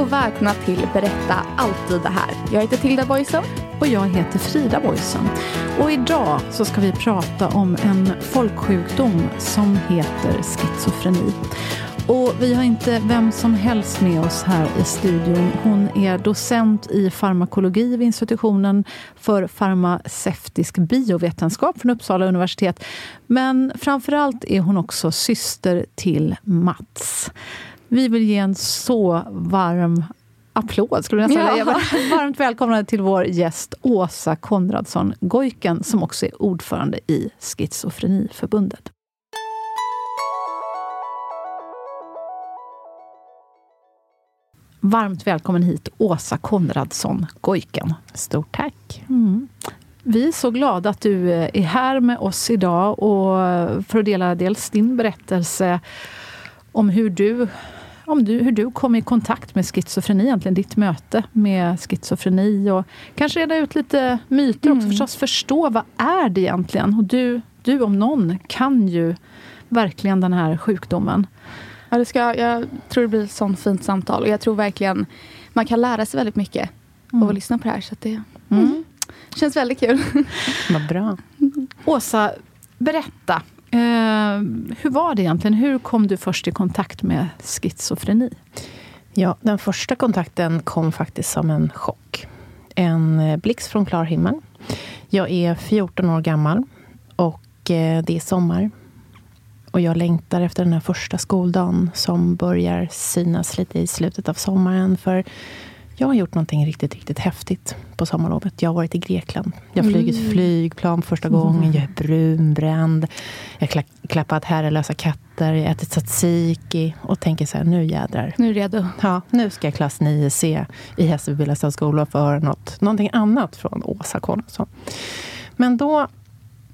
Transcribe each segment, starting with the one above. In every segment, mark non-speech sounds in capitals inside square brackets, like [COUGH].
och välkomna till Berätta alltid det här. Jag heter Tilda Boysen. Och jag heter Frida Boysen. Och idag så ska vi prata om en folksjukdom som heter schizofreni. Och vi har inte vem som helst med oss här i studion. Hon är docent i farmakologi vid institutionen för farmaceutisk biovetenskap från Uppsala universitet. Men framförallt är hon också syster till Mats. Vi vill ge en så varm applåd, skulle jag nästan ja. säga. [LAUGHS] Varmt välkomna till vår gäst Åsa Konradsson Gojken som också är ordförande i Schizofreniförbundet. Varmt välkommen hit Åsa Konradsson Gojken. Stort tack. Mm. Vi är så glada att du är här med oss idag och för att dela dels din berättelse om hur du om du, hur du kom i kontakt med schizofreni, egentligen ditt möte med schizofreni och kanske reda ut lite myter mm. förstås förstå vad är det egentligen? Och du, du om någon kan ju verkligen den här sjukdomen. Ja, det ska, jag tror det blir ett sånt fint samtal och jag tror verkligen man kan lära sig väldigt mycket mm. av att lyssna på det här. Så det mm. känns väldigt kul. Vad bra. [LAUGHS] Åsa, berätta. Eh, hur var det egentligen? Hur kom du först i kontakt med schizofreni? Ja, den första kontakten kom faktiskt som en chock. En eh, blixt från klar himmel. Jag är 14 år gammal och eh, det är sommar. Och jag längtar efter den här första skoldagen som börjar synas lite i slutet av sommaren. För jag har gjort någonting riktigt, riktigt häftigt på sommarlovet. Jag har varit i Grekland. Jag har flugit mm. flygplan första gången. Jag är brunbränd. Jag har klappat herrelösa katter. Jag har ätit tzatziki. Och tänker så här, nu jädrar. Nu är redo. Ja, nu ska jag klass 9C i Hässelby skola få höra något, någonting annat från Åsa Konradsson. Men då,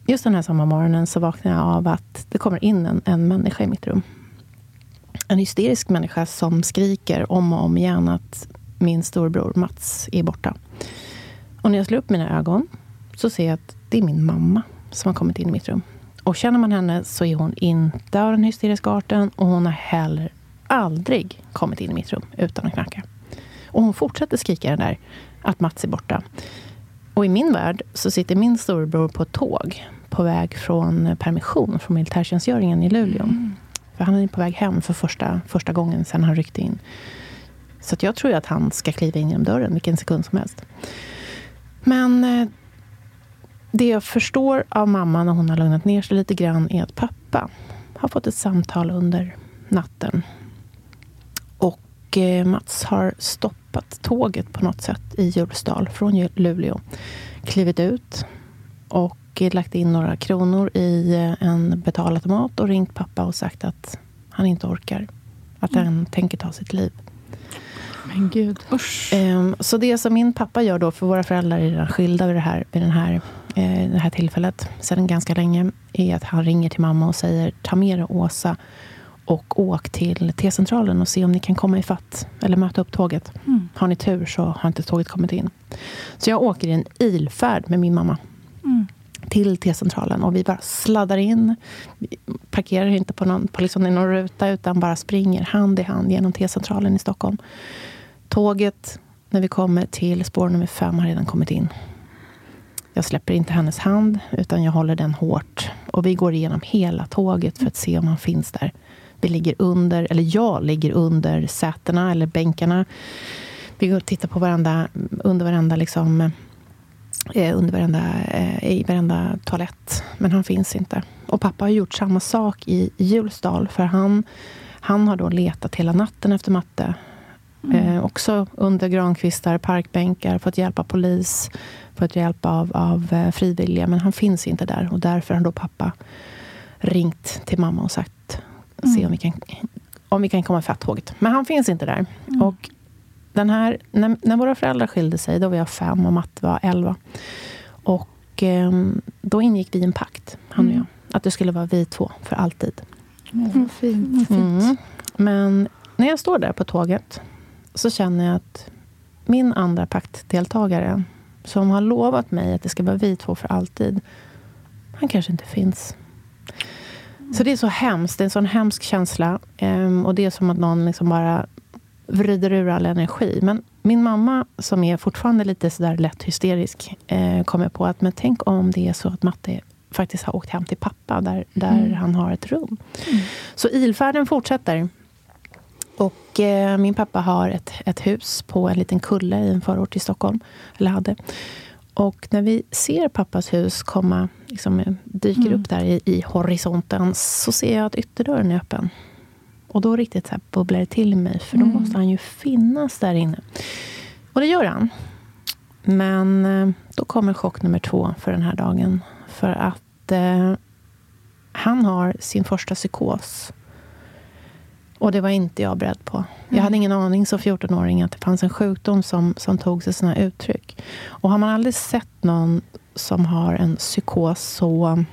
just den här sommarmorgonen, så vaknade jag av att det kommer in en, en människa i mitt rum. En hysterisk människa som skriker om och om igen att min storbror Mats är borta. Och när jag slår upp mina ögon så ser jag att det är min mamma som har kommit in i mitt rum. Och känner man henne så är hon inte av den hysteriska arten och hon har heller aldrig kommit in i mitt rum utan att knacka. Och hon fortsätter skrika den där att Mats är borta. Och i min värld så sitter min storebror på ett tåg på väg från permission från militärtjänstgöringen i Luleå. Mm. För han är på väg hem för första, första gången sedan han ryckte in. Så jag tror att han ska kliva in genom dörren vilken sekund som helst. Men eh, det jag förstår av mamma när hon har lugnat ner sig lite grann är att pappa har fått ett samtal under natten. Och eh, Mats har stoppat tåget på något sätt i Hjulsdal från Luleå. Klivit ut och lagt in några kronor i eh, en betalautomat och ringt pappa och sagt att han inte orkar. Att han mm. tänker ta sitt liv. Men gud. Um, så det som min pappa gör då, för våra föräldrar är redan skilda vid det här, vid den här, eh, det här tillfället, sedan ganska länge, är att han ringer till mamma och säger ta med dig Åsa och åk till T-centralen och se om ni kan komma i fatt eller möta upp tåget. Mm. Har ni tur så har inte tåget kommit in. Så jag åker i en ilfärd med min mamma. Mm till T-centralen och vi bara sladdar in. Vi parkerar inte på någon, på liksom någon ruta utan bara springer hand i hand genom T-centralen i Stockholm. Tåget, när vi kommer till spår nummer fem, har redan kommit in. Jag släpper inte hennes hand, utan jag håller den hårt Och vi går igenom hela tåget för att se om han finns där. Vi ligger under, eller jag ligger under sätena eller bänkarna. Vi går och tittar på varandra, under varandra liksom, under varenda, liksom, eh, eh, i varenda toalett. Men han finns inte. Och pappa har gjort samma sak i Julsdal, För han, han har då letat hela natten efter matte. Eh, också under grankvistar, parkbänkar, fått hjälp av polis, fått hjälp av, av eh, frivilliga. Men han finns inte där. Och därför har då pappa ringt till mamma och sagt se om vi kan, om vi kan komma ifatt tåget. Men han finns inte där. Och den här, när, när våra föräldrar skilde sig, då var jag fem och Matte var elva. Och eh, då ingick vi en pakt, han och jag. Att det skulle vara vi två för alltid. Mm, fint. Mm. Men när jag står där på tåget så känner jag att min andra paktdeltagare som har lovat mig att det ska vara vi två för alltid, han kanske inte finns. Så det är så hemskt. Det är en sån hemsk känsla. Ehm, och det är som att någon liksom bara vrider ur all energi. Men min mamma, som är fortfarande lite sådär lätt hysterisk, eh, kommer på att men tänk om det är så att Matte faktiskt har åkt hem till pappa, där, där han har ett rum. Så ilfärden fortsätter. Och eh, min pappa har ett, ett hus på en liten kulle i en förort till Stockholm. Eller hade. Och när vi ser pappas hus komma, liksom, eh, dyker upp där i, i horisonten, så ser jag att ytterdörren är öppen. Och då riktigt så här bubblar det till mig, för då måste han ju finnas där inne. Och det gör han. Men eh, då kommer chock nummer två för den här dagen. För att eh, han har sin första psykos. Och det var inte jag beredd på. Jag hade ingen aning som 14-åring att det fanns en sjukdom som, som tog sig här uttryck. Och har man aldrig sett någon som har en psykos så,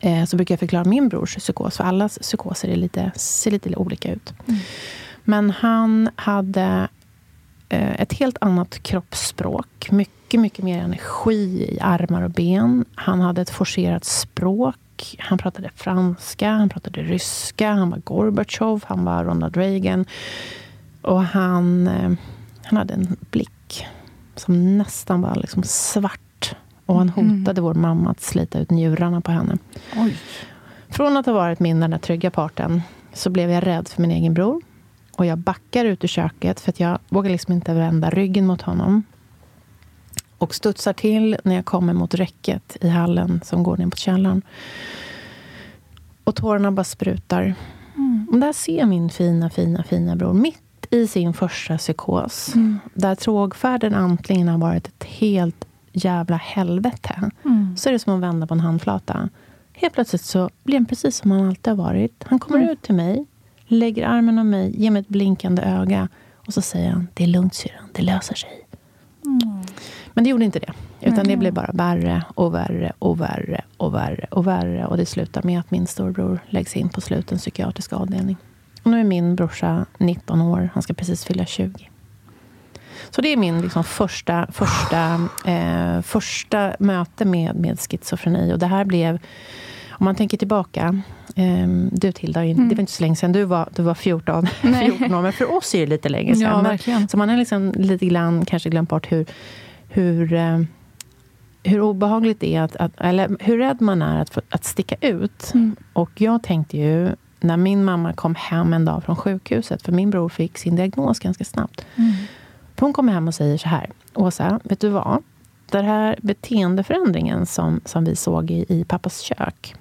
eh, så brukar jag förklara min brors psykos. För allas psykoser är lite, ser lite olika ut. Men han hade eh, ett helt annat kroppsspråk. Mycket, mycket mer energi i armar och ben. Han hade ett forcerat språk. Han pratade franska, han pratade ryska, han var Gorbatjov, han var Ronald Reagan. Och han, eh, han hade en blick som nästan var liksom svart. Och han hotade vår mamma att slita ut njurarna på henne. Från att ha varit min den där trygga parten så blev jag rädd för min egen bror. Och jag backar ut ur köket för att jag vågar liksom inte vända ryggen mot honom. Och studsar till när jag kommer mot räcket i hallen som går ner mot källaren. Och tårarna bara sprutar. Och där ser jag min fina, fina, fina bror mitt i sin första psykos. Där trågfärden antingen har varit ett helt jävla helvete. Så är det som att vända på en handflata. Helt plötsligt så blir han precis som han alltid har varit. Han kommer ut till mig, lägger armen om mig, ger mig ett blinkande öga. Och så säger han, det är lugnt syrran, det löser sig. Men det gjorde inte det. Utan det blev bara värre och värre och värre och värre och värre. Och det slutar med att min storbror läggs in på sluten psykiatrisk avdelning. Och nu är min brorsa 19 år. Han ska precis fylla 20. Så det är min liksom första, första, eh, första möte med, med schizofreni. Och det här blev, om man tänker tillbaka. Eh, du Tilda, det var inte så länge sedan. Du var, du var 14, 14 [LAUGHS] år. Men för oss är det lite länge sedan. Ja, Men-. Så man har liksom lite grann kanske glömt bort hur, hur, eh, hur obehagligt det är att, att, eller hur rädd man är att, att sticka ut. Och jag tänkte ju, när min mamma kom hem en dag från sjukhuset, för min bror fick sin diagnos ganska snabbt. För hon kommer hem och säger så här, Åsa, vet du vad? Den här beteendeförändringen som, som vi såg i, i pappas kök,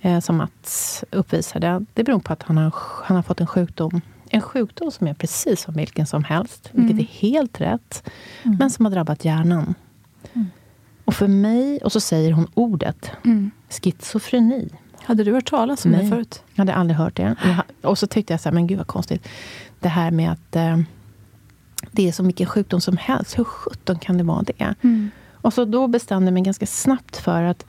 eh, som Mats uppvisade, det beror på att han har, han har fått en sjukdom. En sjukdom som är precis som vilken som helst, vilket är helt rätt, men som har drabbat hjärnan. Och för mig, och så säger hon ordet, schizofreni. Hade du hört talas om det Nej. förut? Jag hade aldrig hört det. Jag, och så tyckte jag så här, men gud vad konstigt. Det här med att eh, det är så mycket sjukdom som helst. Hur sjutton kan det vara det? Och så då bestämde jag mig ganska snabbt för att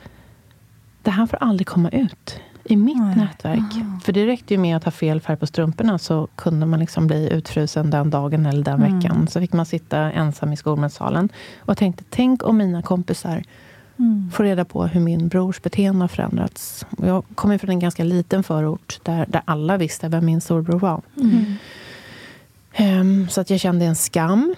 det här får aldrig komma ut i mitt Nej. nätverk. För det räckte ju med att ha fel färg på strumporna så kunde man liksom bli utfrusen den dagen eller den veckan. Så fick man sitta ensam i skolmatsalen. Och jag tänkte, tänk om mina kompisar får reda på hur min brors beteende har förändrats. Och Jag kommer från en ganska liten förort där, där alla visste vem min storbror var. Ehm, så att jag kände en skam.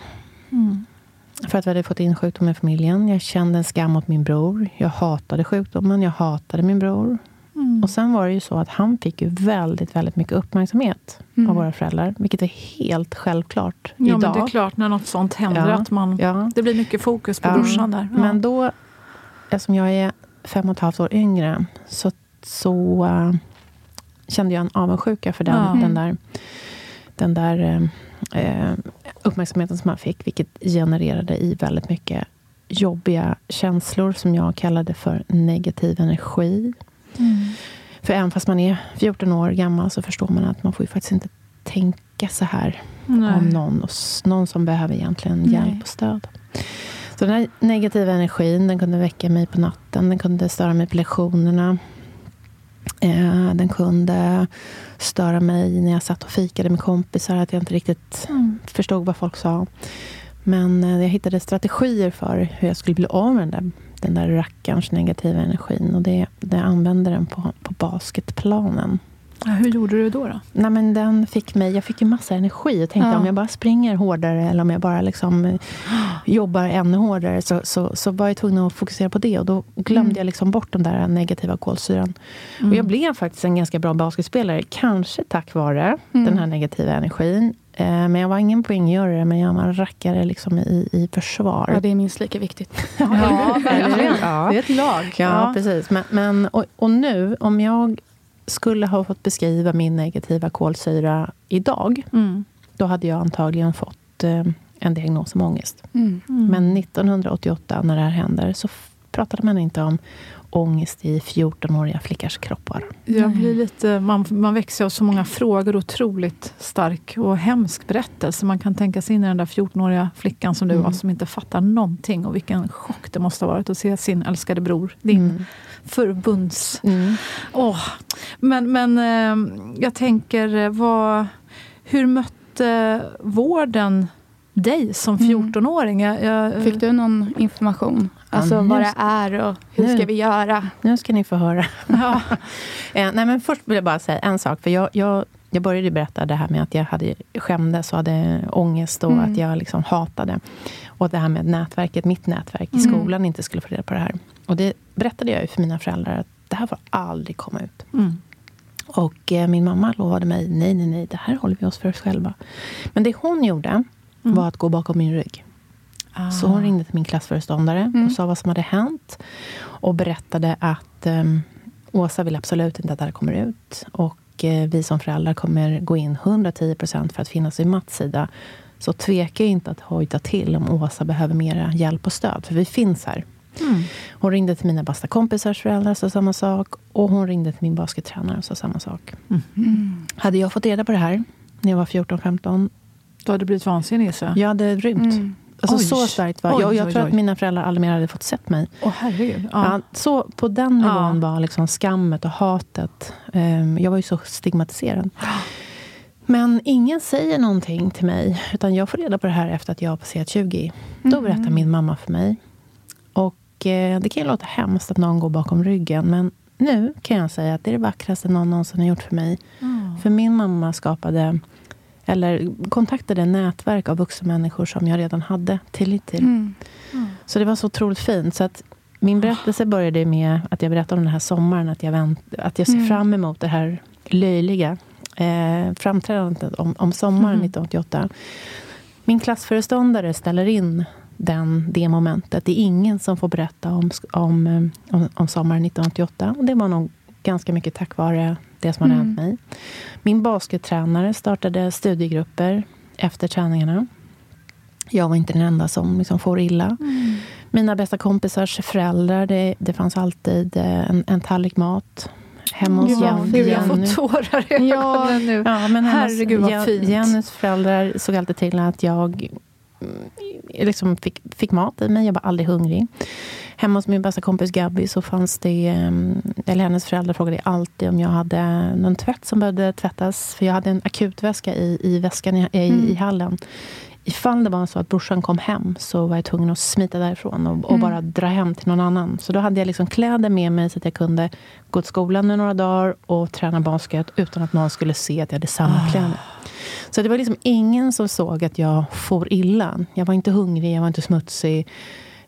för att vi hade fått in sjukdomen i familjen. Jag kände en skam mot min bror. Jag hatade sjukdomen, jag hatade min bror. Mm. Och sen var det ju så att han fick ju väldigt, väldigt mycket uppmärksamhet Mm. av våra föräldrar. Vilket är helt självklart Ja, idag. men det är klart när något sånt händer Ja, att man, ja. det blir mycket fokus på Ja, brorsan där. Men då, eftersom jag är fem och ett halvt år yngre, så, så äh, kände jag en avundsjuka för den, den där, den där äh, uppmärksamheten som han fick. Vilket genererade i väldigt mycket jobbiga känslor som jag kallade för negativ energi. Mm. För även fast man är 14 år gammal så förstår man att man får ju faktiskt inte tänka så här Nej. om någon, någon som behöver egentligen Nej. hjälp och stöd. Så den här negativa energin den kunde väcka mig på natten, den kunde störa mig på lektionerna. Eh, den kunde störa mig när jag satt och fikade med kompisar, att jag inte riktigt Mm. förstod vad folk sa. Men eh, jag hittade strategier för hur jag skulle bli av med den där, den där rackarns negativa energin. Och det, det använde den på, på basketplanen. Ja, hur gjorde du då? då? Nej, men den fick mig, jag fick ju massa energi. Jag tänkte Ja. om jag bara springer hårdare eller om jag bara liksom, eh, jobbar ännu hårdare så, så, så var jag tvungen att fokusera på det. Och då glömde Mm. jag liksom bort den där negativa kolsyran. Mm. Och jag blev faktiskt en ganska bra basketspelare. Kanske tack vare Mm. den här negativa energin. Eh, men jag var ingen poänggörare, men jag var en rackare liksom i, i försvar. Ja, det är minst lika viktigt. [LAUGHS] Ja, Eller hur? Det är ett lag. Ja, precis. Men, men, och, och nu, om jag skulle ha fått beskriva min negativa kolsyra idag, Mm. då hade jag antagligen fått eh, en diagnos om ångest. Mm. Mm. Men 1988, när det här händer, så pratade man inte om ångest i 14-åriga flickors kroppar. Jag blir lite, man, man växer av så många frågor. Otroligt stark och hemsk berättelse. Man kan tänka sig in i den där 14-åriga flickan som du Mm. var, som inte fattar någonting. Och vilken chock det måste ha varit att se sin älskade bror, din Mm. förbunds... Mm. Åh. Men, men eh, jag tänker, eh, vad, hur mötte vården dig som Mm. 14-åring? Jag, jag, Fick du någon information? Alltså Ja, vad det är och hur nu. ska vi göra? Nu ska ni få höra. Ja. [LAUGHS] Eh, nej, men först vill jag bara säga en sak. För jag, jag, jag började berätta det här med att jag hade skämdes och hade ångest och Mm. att jag liksom hatade. Och det här med nätverket, mitt nätverk i Mm. skolan inte skulle få reda på det här. Och det berättade jag ju för mina föräldrar att det här får aldrig komma ut. Mm. Och eh, min mamma lovade mig, nej, nej, nej, det här håller vi oss för oss själva. Men det hon gjorde Mm. var att gå bakom min rygg. Så hon ringde till min klassföreståndare Mm. och sa vad som hade hänt. Och berättade att um, Åsa vill absolut inte att det här kommer ut. Och eh, vi som föräldrar kommer gå in 110 procent för att finnas vid Mats sida. Så tveka inte att hojta till om Åsa behöver mera hjälp och stöd. För vi finns här. Mm. Hon ringde till mina bästa kompisars föräldrar och sa samma sak. Och hon ringde till min baskettränare och sa samma sak. Mm. Hade jag fått reda på det här när jag var 14-15, Du hade blivit vansinnig gissar jag. hade rymt. Mm. Alltså Oj. så starkt var Oj, jag. Jag oj, tror att mina föräldrar aldrig mer hade fått sett mig. Åh herregud. Ja. Ja. så på den nivån Ja. var liksom skammet och hatet. Ehm, jag var ju så stigmatiserad. Men ingen säger någonting till mig. Utan jag får reda på det här efter att jag har passerat 20. Då berättar min mamma för mig. Och eh, det kan ju låta hemskt att någon går bakom ryggen. Men nu kan jag säga att det är det vackraste någon någonsin har gjort för mig. För min mamma skapade, eller kontaktade nätverk av vuxna människor som jag redan hade tillit till. Mm. Så det var så otroligt fint. Så att min berättelse började med att jag berättade om den här sommaren. Att jag, vänt, att jag ser Mm. fram emot det här löjliga eh, framträdandet om, om sommaren Mm. 1988. Min klassföreståndare ställer in den, det momentet. Det är ingen som får berätta om, om, om, om sommaren 1988. Och det var nog ganska mycket tack vare det som hade Mm. hänt mig. Min baskettränare startade studiegrupper efter träningarna. Jag var inte den enda som liksom får illa. Mina bästa kompisars föräldrar, det, det fanns alltid eh, en, en tallrik mat hemma hos Gud, vad Jen- Gud, jag Jenny. får tårar i Ja. ögonen nu. Ja, men Herregud, vad fint. Jennys föräldrar såg alltid till att jag mm, liksom fick, fick mat i mig. Jag var aldrig hungrig. Hemma hos min bästa kompis Gabby så fanns det... ehm, Eller hennes föräldrar frågade alltid om jag hade någon tvätt som behövde tvättas. För jag hade en akutväska i, i väskan i, i, Mm. i hallen. Ifall det var så att brorsan kom hem så var jag tvungen att smita därifrån och, och Mm. bara dra hem till någon annan. Så då hade jag liksom kläder med mig så att jag kunde gå till skolan i några dagar och träna basket utan att någon skulle se att jag hade samma Ah. kläder. Så det var liksom ingen som såg att jag for illa. Jag var inte hungrig, jag var inte smutsig.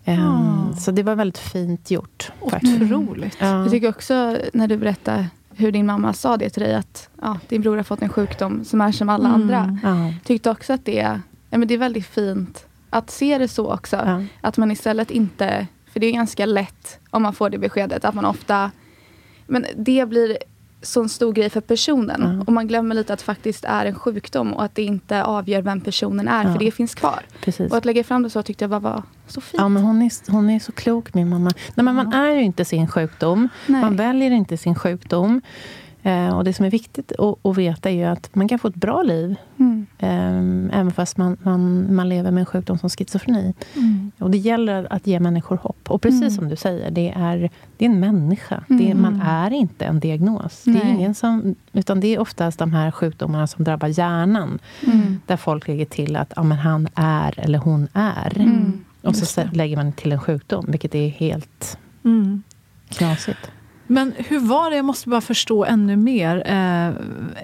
Ah. Så det var väldigt fint gjort. Otroligt. Ja. Jag tycker också när du berättar hur din mamma sa det till dig att ja, din bror har fått en sjukdom som är som alla Mm. andra. Ja. Tyckte också att det, ja, men det är väldigt fint att se det så också. Ja. Att man istället inte, för det är ganska lätt om man får det beskedet att man ofta, men det blir så en stor grej för personen. Ja. Och man glömmer lite att det faktiskt är en sjukdom och att det inte avgör vem personen är, Ja. för det finns kvar. Precis. Och att lägga fram det så tyckte jag bara var så fint. Ja, men hon, är, hon är så klok, min mamma. Nej, men man är ju inte sin sjukdom. Nej. Man väljer inte sin sjukdom. Eh, och Det som är viktigt att, att veta är ju att man kan få ett bra liv Mm. eh, även fast man, man, man lever med en sjukdom som schizofreni. Mm. Och Det gäller att ge människor hopp. Och precis Mm. som du säger, det är, det är en människa. Det är, man är inte en diagnos. Det är ingen som, utan det är oftast de här sjukdomarna som drabbar hjärnan. Mm. Där folk lägger till att ja, men han är eller hon är. Mm. Och så lägger man till en sjukdom, vilket är helt Mm. knasigt. Men hur var det? Jag måste bara förstå ännu mer. Eh,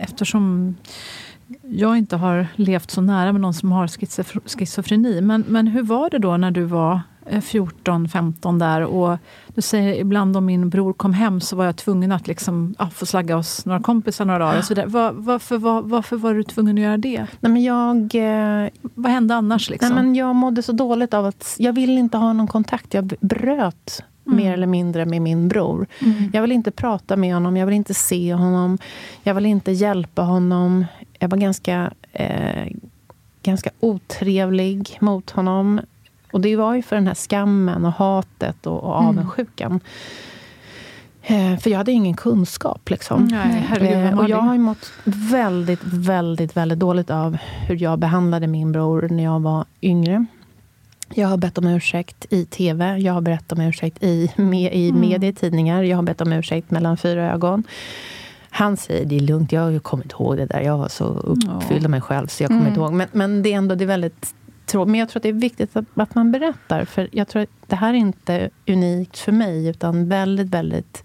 eftersom jag inte har levt så nära med någon som har schizofr- schizofreni. Men, men hur var det då när du var eh, 14-15 där? Och du säger ibland om min bror kom hem så var jag tvungen att liksom, ja, få slagga hos några kompisar några dagar. Och så vidare. Var, varför, var, varför var du tvungen att göra det? Nej, men jag, eh, Vad hände annars? Liksom? nej, men jag mådde så dåligt av att jag ville inte ha någon kontakt. Jag bröt Mm. mer eller mindre med min bror. Mm. Jag ville inte prata med honom, jag ville inte se honom. Jag ville inte hjälpa honom. Jag var ganska, eh, ganska otrevlig mot honom. Och det var ju för den här skammen och hatet och, och Mm. avundsjukan. Eh, för jag hade ingen kunskap. Liksom. Nej, herregud, Eh, och jag har mått väldigt, väldigt, väldigt dåligt av hur jag behandlade min bror när jag var yngre. Jag har bett om ursäkt i tv, jag har bett om ursäkt i, med, i Mm. media, i tidningar. Jag har bett om ursäkt mellan fyra ögon. Han säger det är lugnt, jag har ju kommit ihåg det där. Jag var så uppfylld av mig själv så jag kommer Mm. inte ihåg. Men, men det är ändå det är väldigt tråkigt. Men jag tror att det är viktigt att, att man berättar. För jag tror att det här är inte unikt för mig, utan väldigt, väldigt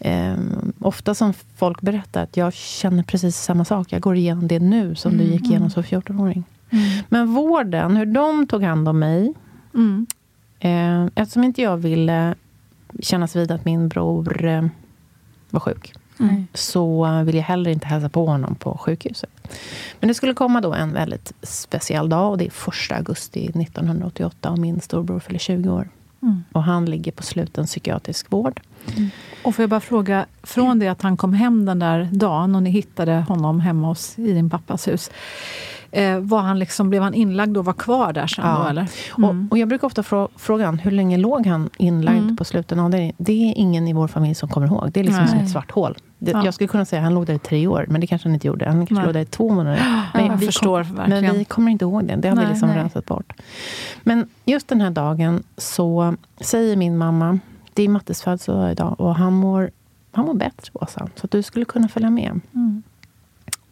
Eh, ofta som folk berättar att jag känner precis samma sak. Jag går igenom det nu som du gick igenom som 14-åring. Mm. Men vården, hur de tog hand om mig. Mm. Eh, eftersom inte jag ville kännas vid att min bror eh, var sjuk. Mm. Så ville jag heller inte hälsa på honom på sjukhuset. Men det skulle komma då en väldigt speciell dag. Och det är första augusti 1988. Och min storbror fyller 20 år. Mm. Och han ligger på sluten psykiatrisk vård. Och får jag bara fråga, från det att han kom hem den där dagen och ni hittade honom hemma hos, i din pappas hus. Eh, var han liksom, blev han inlagd och var kvar där sen Ja. då eller? Mm. Och, och jag brukar ofta frå, fråga han, hur länge låg han inlagd Mm. på sluten avdelning? Det är ingen i vår familj som kommer ihåg. Det är liksom som Nej. ett svart hål. Det, Ja. Jag skulle kunna säga att han låg där i tre år, men det kanske han inte gjorde. Han kanske Nej. låg där i två månader. Ja, jag vi förstår kom. Men vi kommer inte ihåg det. Det har Nej, vi liksom nej. rensat bort. Men just den här dagen så säger min mamma, det är Mattes födelsedag idag och han mår, han mår bättre, Åsa. Så att du skulle kunna följa med. Mm.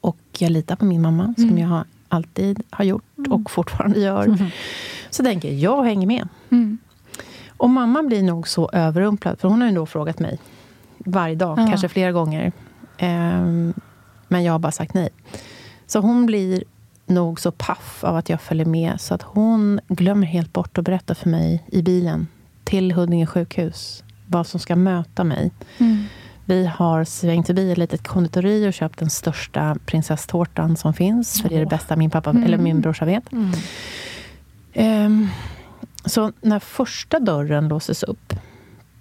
Och jag litar på min mamma, som Mm. jag alltid har gjort Mm. och fortfarande gör. Mm. Så tänker jag, jag hänger med. Mm. Och mamma blir nog så överrumplad, för hon har ju då frågat mig varje dag, Ja. kanske flera gånger. Ehm, men jag har bara sagt nej. Så hon blir nog så paff av att jag följer med, så att hon glömmer helt bort att berätta för mig i bilen till Huddinge sjukhus vad som ska möta mig. Mm. Vi har svängt förbi ett litet konditori och köpt den största prinsesstårtan som finns. För det är det bästa min, pappa, Mm. eller min brorsa vet. Mm. Ehm, så när första dörren låses upp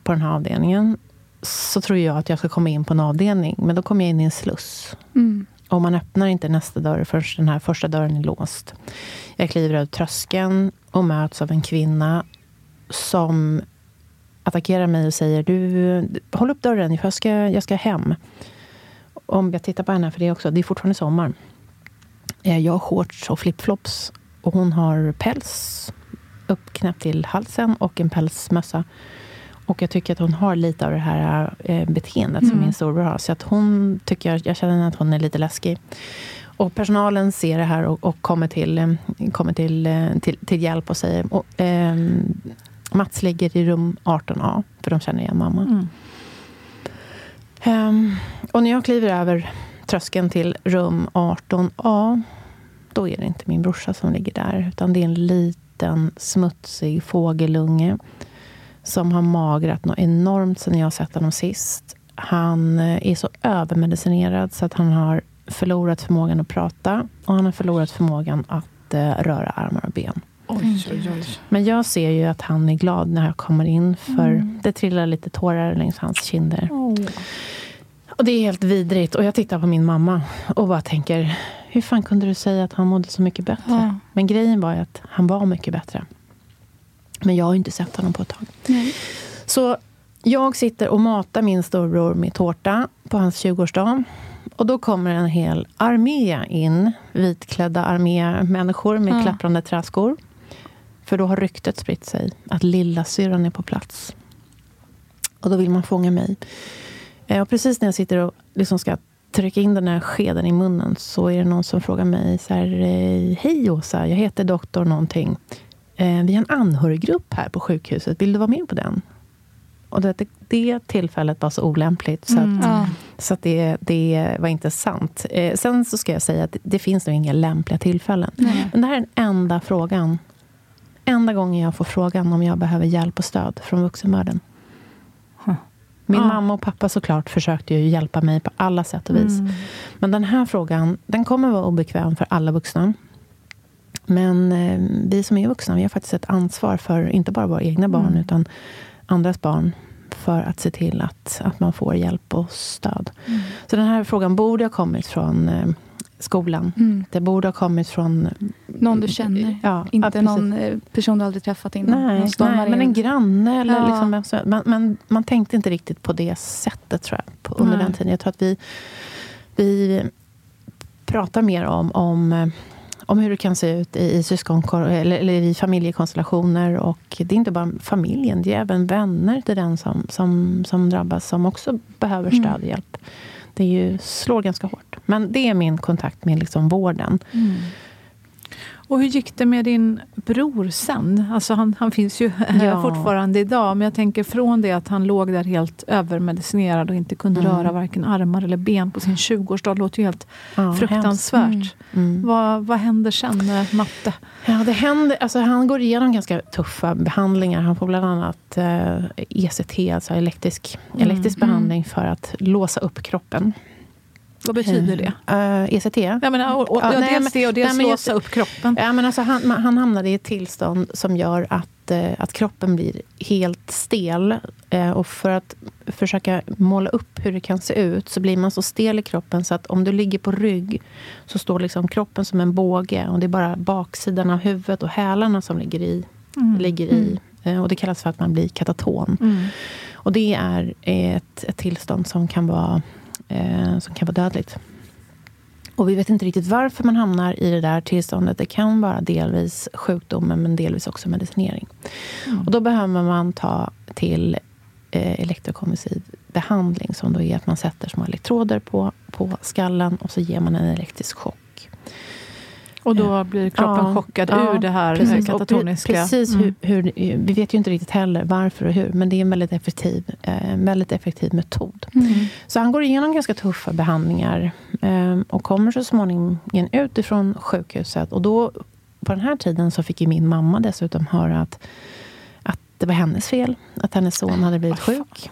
på den här avdelningen så tror jag att jag ska komma in på en avdelning. Men då kommer jag in i en sluss. Mm. Och man öppnar inte nästa dörr förrän den här första dörren är låst. Jag kliver över tröskeln och möts av en kvinna som attackerar mig och säger du, håll upp dörren, jag ska, jag ska hem. Om jag tittar på henne, för det också, det är fortfarande sommar. Eh, Jag har shorts och flipflops och hon har päls uppknäppt till halsen och en pälsmössa. Och jag tycker att hon har lite av det här eh, beteendet som Mm. min storbror har. Så att hon tycker, jag känner att hon är lite läskig. Och personalen ser det här och, och kommer, till, eh, kommer till, eh, till, till hjälp och säger och, ehm, Mats ligger i rum 18A, för de känner igen mamma. Mm. Ehm, och när jag kliver över tröskeln till rum 18A, då är det inte min brorsa som ligger där. Utan det är en liten smutsig fågelunge som har magrat något enormt sen jag sett honom sist. Han eh, är så övermedicinerad så att han har förlorat förmågan att prata och han har förlorat förmågan att eh, röra armar och ben. Oj, oj, oj. Men jag ser ju att han är glad när jag kommer in för det trillar lite tårar längs hans kinder. Och det är helt vidrigt. Och jag tittar på min mamma och bara tänker, hur fan kunde du säga att han mådde så mycket bättre? Ja. Men grejen var ju att han var mycket bättre. Men jag har ju inte sett honom på ett tag. Så jag sitter och matar min storbror med tårta på hans 20-årsdag. Och då kommer en hel armé in, vitklädda armémänniskor med Ja. klapprande träskor. För då har ryktet spritt sig att lilla syran är på plats. Och då vill man fånga mig. Eh, Och precis när jag sitter och liksom ska trycka in den här skeden i munnen så är det någon som frågar mig så här, eh, Hej Åsa, jag heter doktor någonting. Eh, Vi har en anhöriggrupp här på sjukhuset. Vill du vara med på den? Och det, det tillfället var så olämpligt så att, Ja. så att det, det var inte sant. Eh, sen så ska jag säga att det, det finns nog inga lämpliga tillfällen. Nej. Men det här är den enda frågan. Enda gången jag får frågan om jag behöver hjälp och stöd från vuxenvärlden. Min Ja. mamma och pappa såklart försökte ju hjälpa mig på alla sätt och vis. Mm. Men den här frågan, den kommer vara obekväm för alla vuxna. Men eh, vi som är vuxna, vi har faktiskt ett ansvar för inte bara våra egna barn, Mm. utan andras barn. För att se till att, att man får hjälp och stöd. Mm. Så den här frågan borde ha kommit från eh, skolan. Mm. Det borde ha kommit från... Någon du känner. Ja, Inte ja, någon eh, person du aldrig träffat innan. Nej, nej men en granne. Eller Ja. liksom, vem som- man tänkte inte riktigt på det sättet tror jag, på, under Nej. den tiden. Jag tror att vi, vi pratar mer om, om, eh, om hur det kan se ut i, i syskonkor eller, eller i familjekonstellationer. Och det är inte bara familjen, det är även vänner till den som, som, som drabbas som också behöver Mm. stöd och hjälp. Det är ju, slår ganska hårt. Men det är min kontakt med liksom vården. Mm. Och hur gick det med din bror sen? Alltså han, han finns ju Ja. fortfarande idag, men jag tänker från det att han låg där helt övermedicinerad och inte kunde Mm. röra varken armar eller ben på sin 20-årsdag. Det låter ju helt Ja, fruktansvärt. hemskt. Mm. Vad, vad händer sen med matte? Ja, det händer, alltså han går igenom ganska tuffa behandlingar. Han får bland annat eh, ECT, alltså elektrisk, Mm. elektrisk behandling för att låsa upp kroppen. Vad betyder det? Eh, ECT? Jag menar, och, och, Ja, dels men- det och dels nej, låsa upp kroppen. Ja, men alltså han, han hamnade i ett tillstånd som gör att, eh, att kroppen blir helt stel. Eh, och för att försöka måla upp hur det kan se ut så blir man så stel i kroppen så att om du ligger på rygg så står liksom kroppen som en båge och det är bara baksidan av huvudet och hälarna som ligger i. Mm. Ligger i eh, och det kallas för att man blir kataton. Mm. Och det är ett, ett tillstånd som kan, vara, eh, som kan vara dödligt. Och vi vet inte riktigt varför man hamnar i det där tillståndet. Det kan vara delvis sjukdomen, men delvis också medicinering. Och då behöver man ta till eh, elektrokonvulsiv behandling, som då är att man sätter små elektroder på, på skallen och så ger man en elektrisk chock. Och då blir kroppen Ja, chockad ja, ur det här Precis, eh, katatoniska... pre- precis Mm. hur, hur, vi vet ju inte riktigt heller varför och hur, men det är en väldigt effektiv, eh, väldigt effektiv metod. Mm. Så han går igenom ganska tuffa behandlingar eh, och kommer så småningom ut ifrån sjukhuset. Och då, på den här tiden så fick ju min mamma dessutom höra att, att det var hennes fel, att hennes son hade blivit sjuk.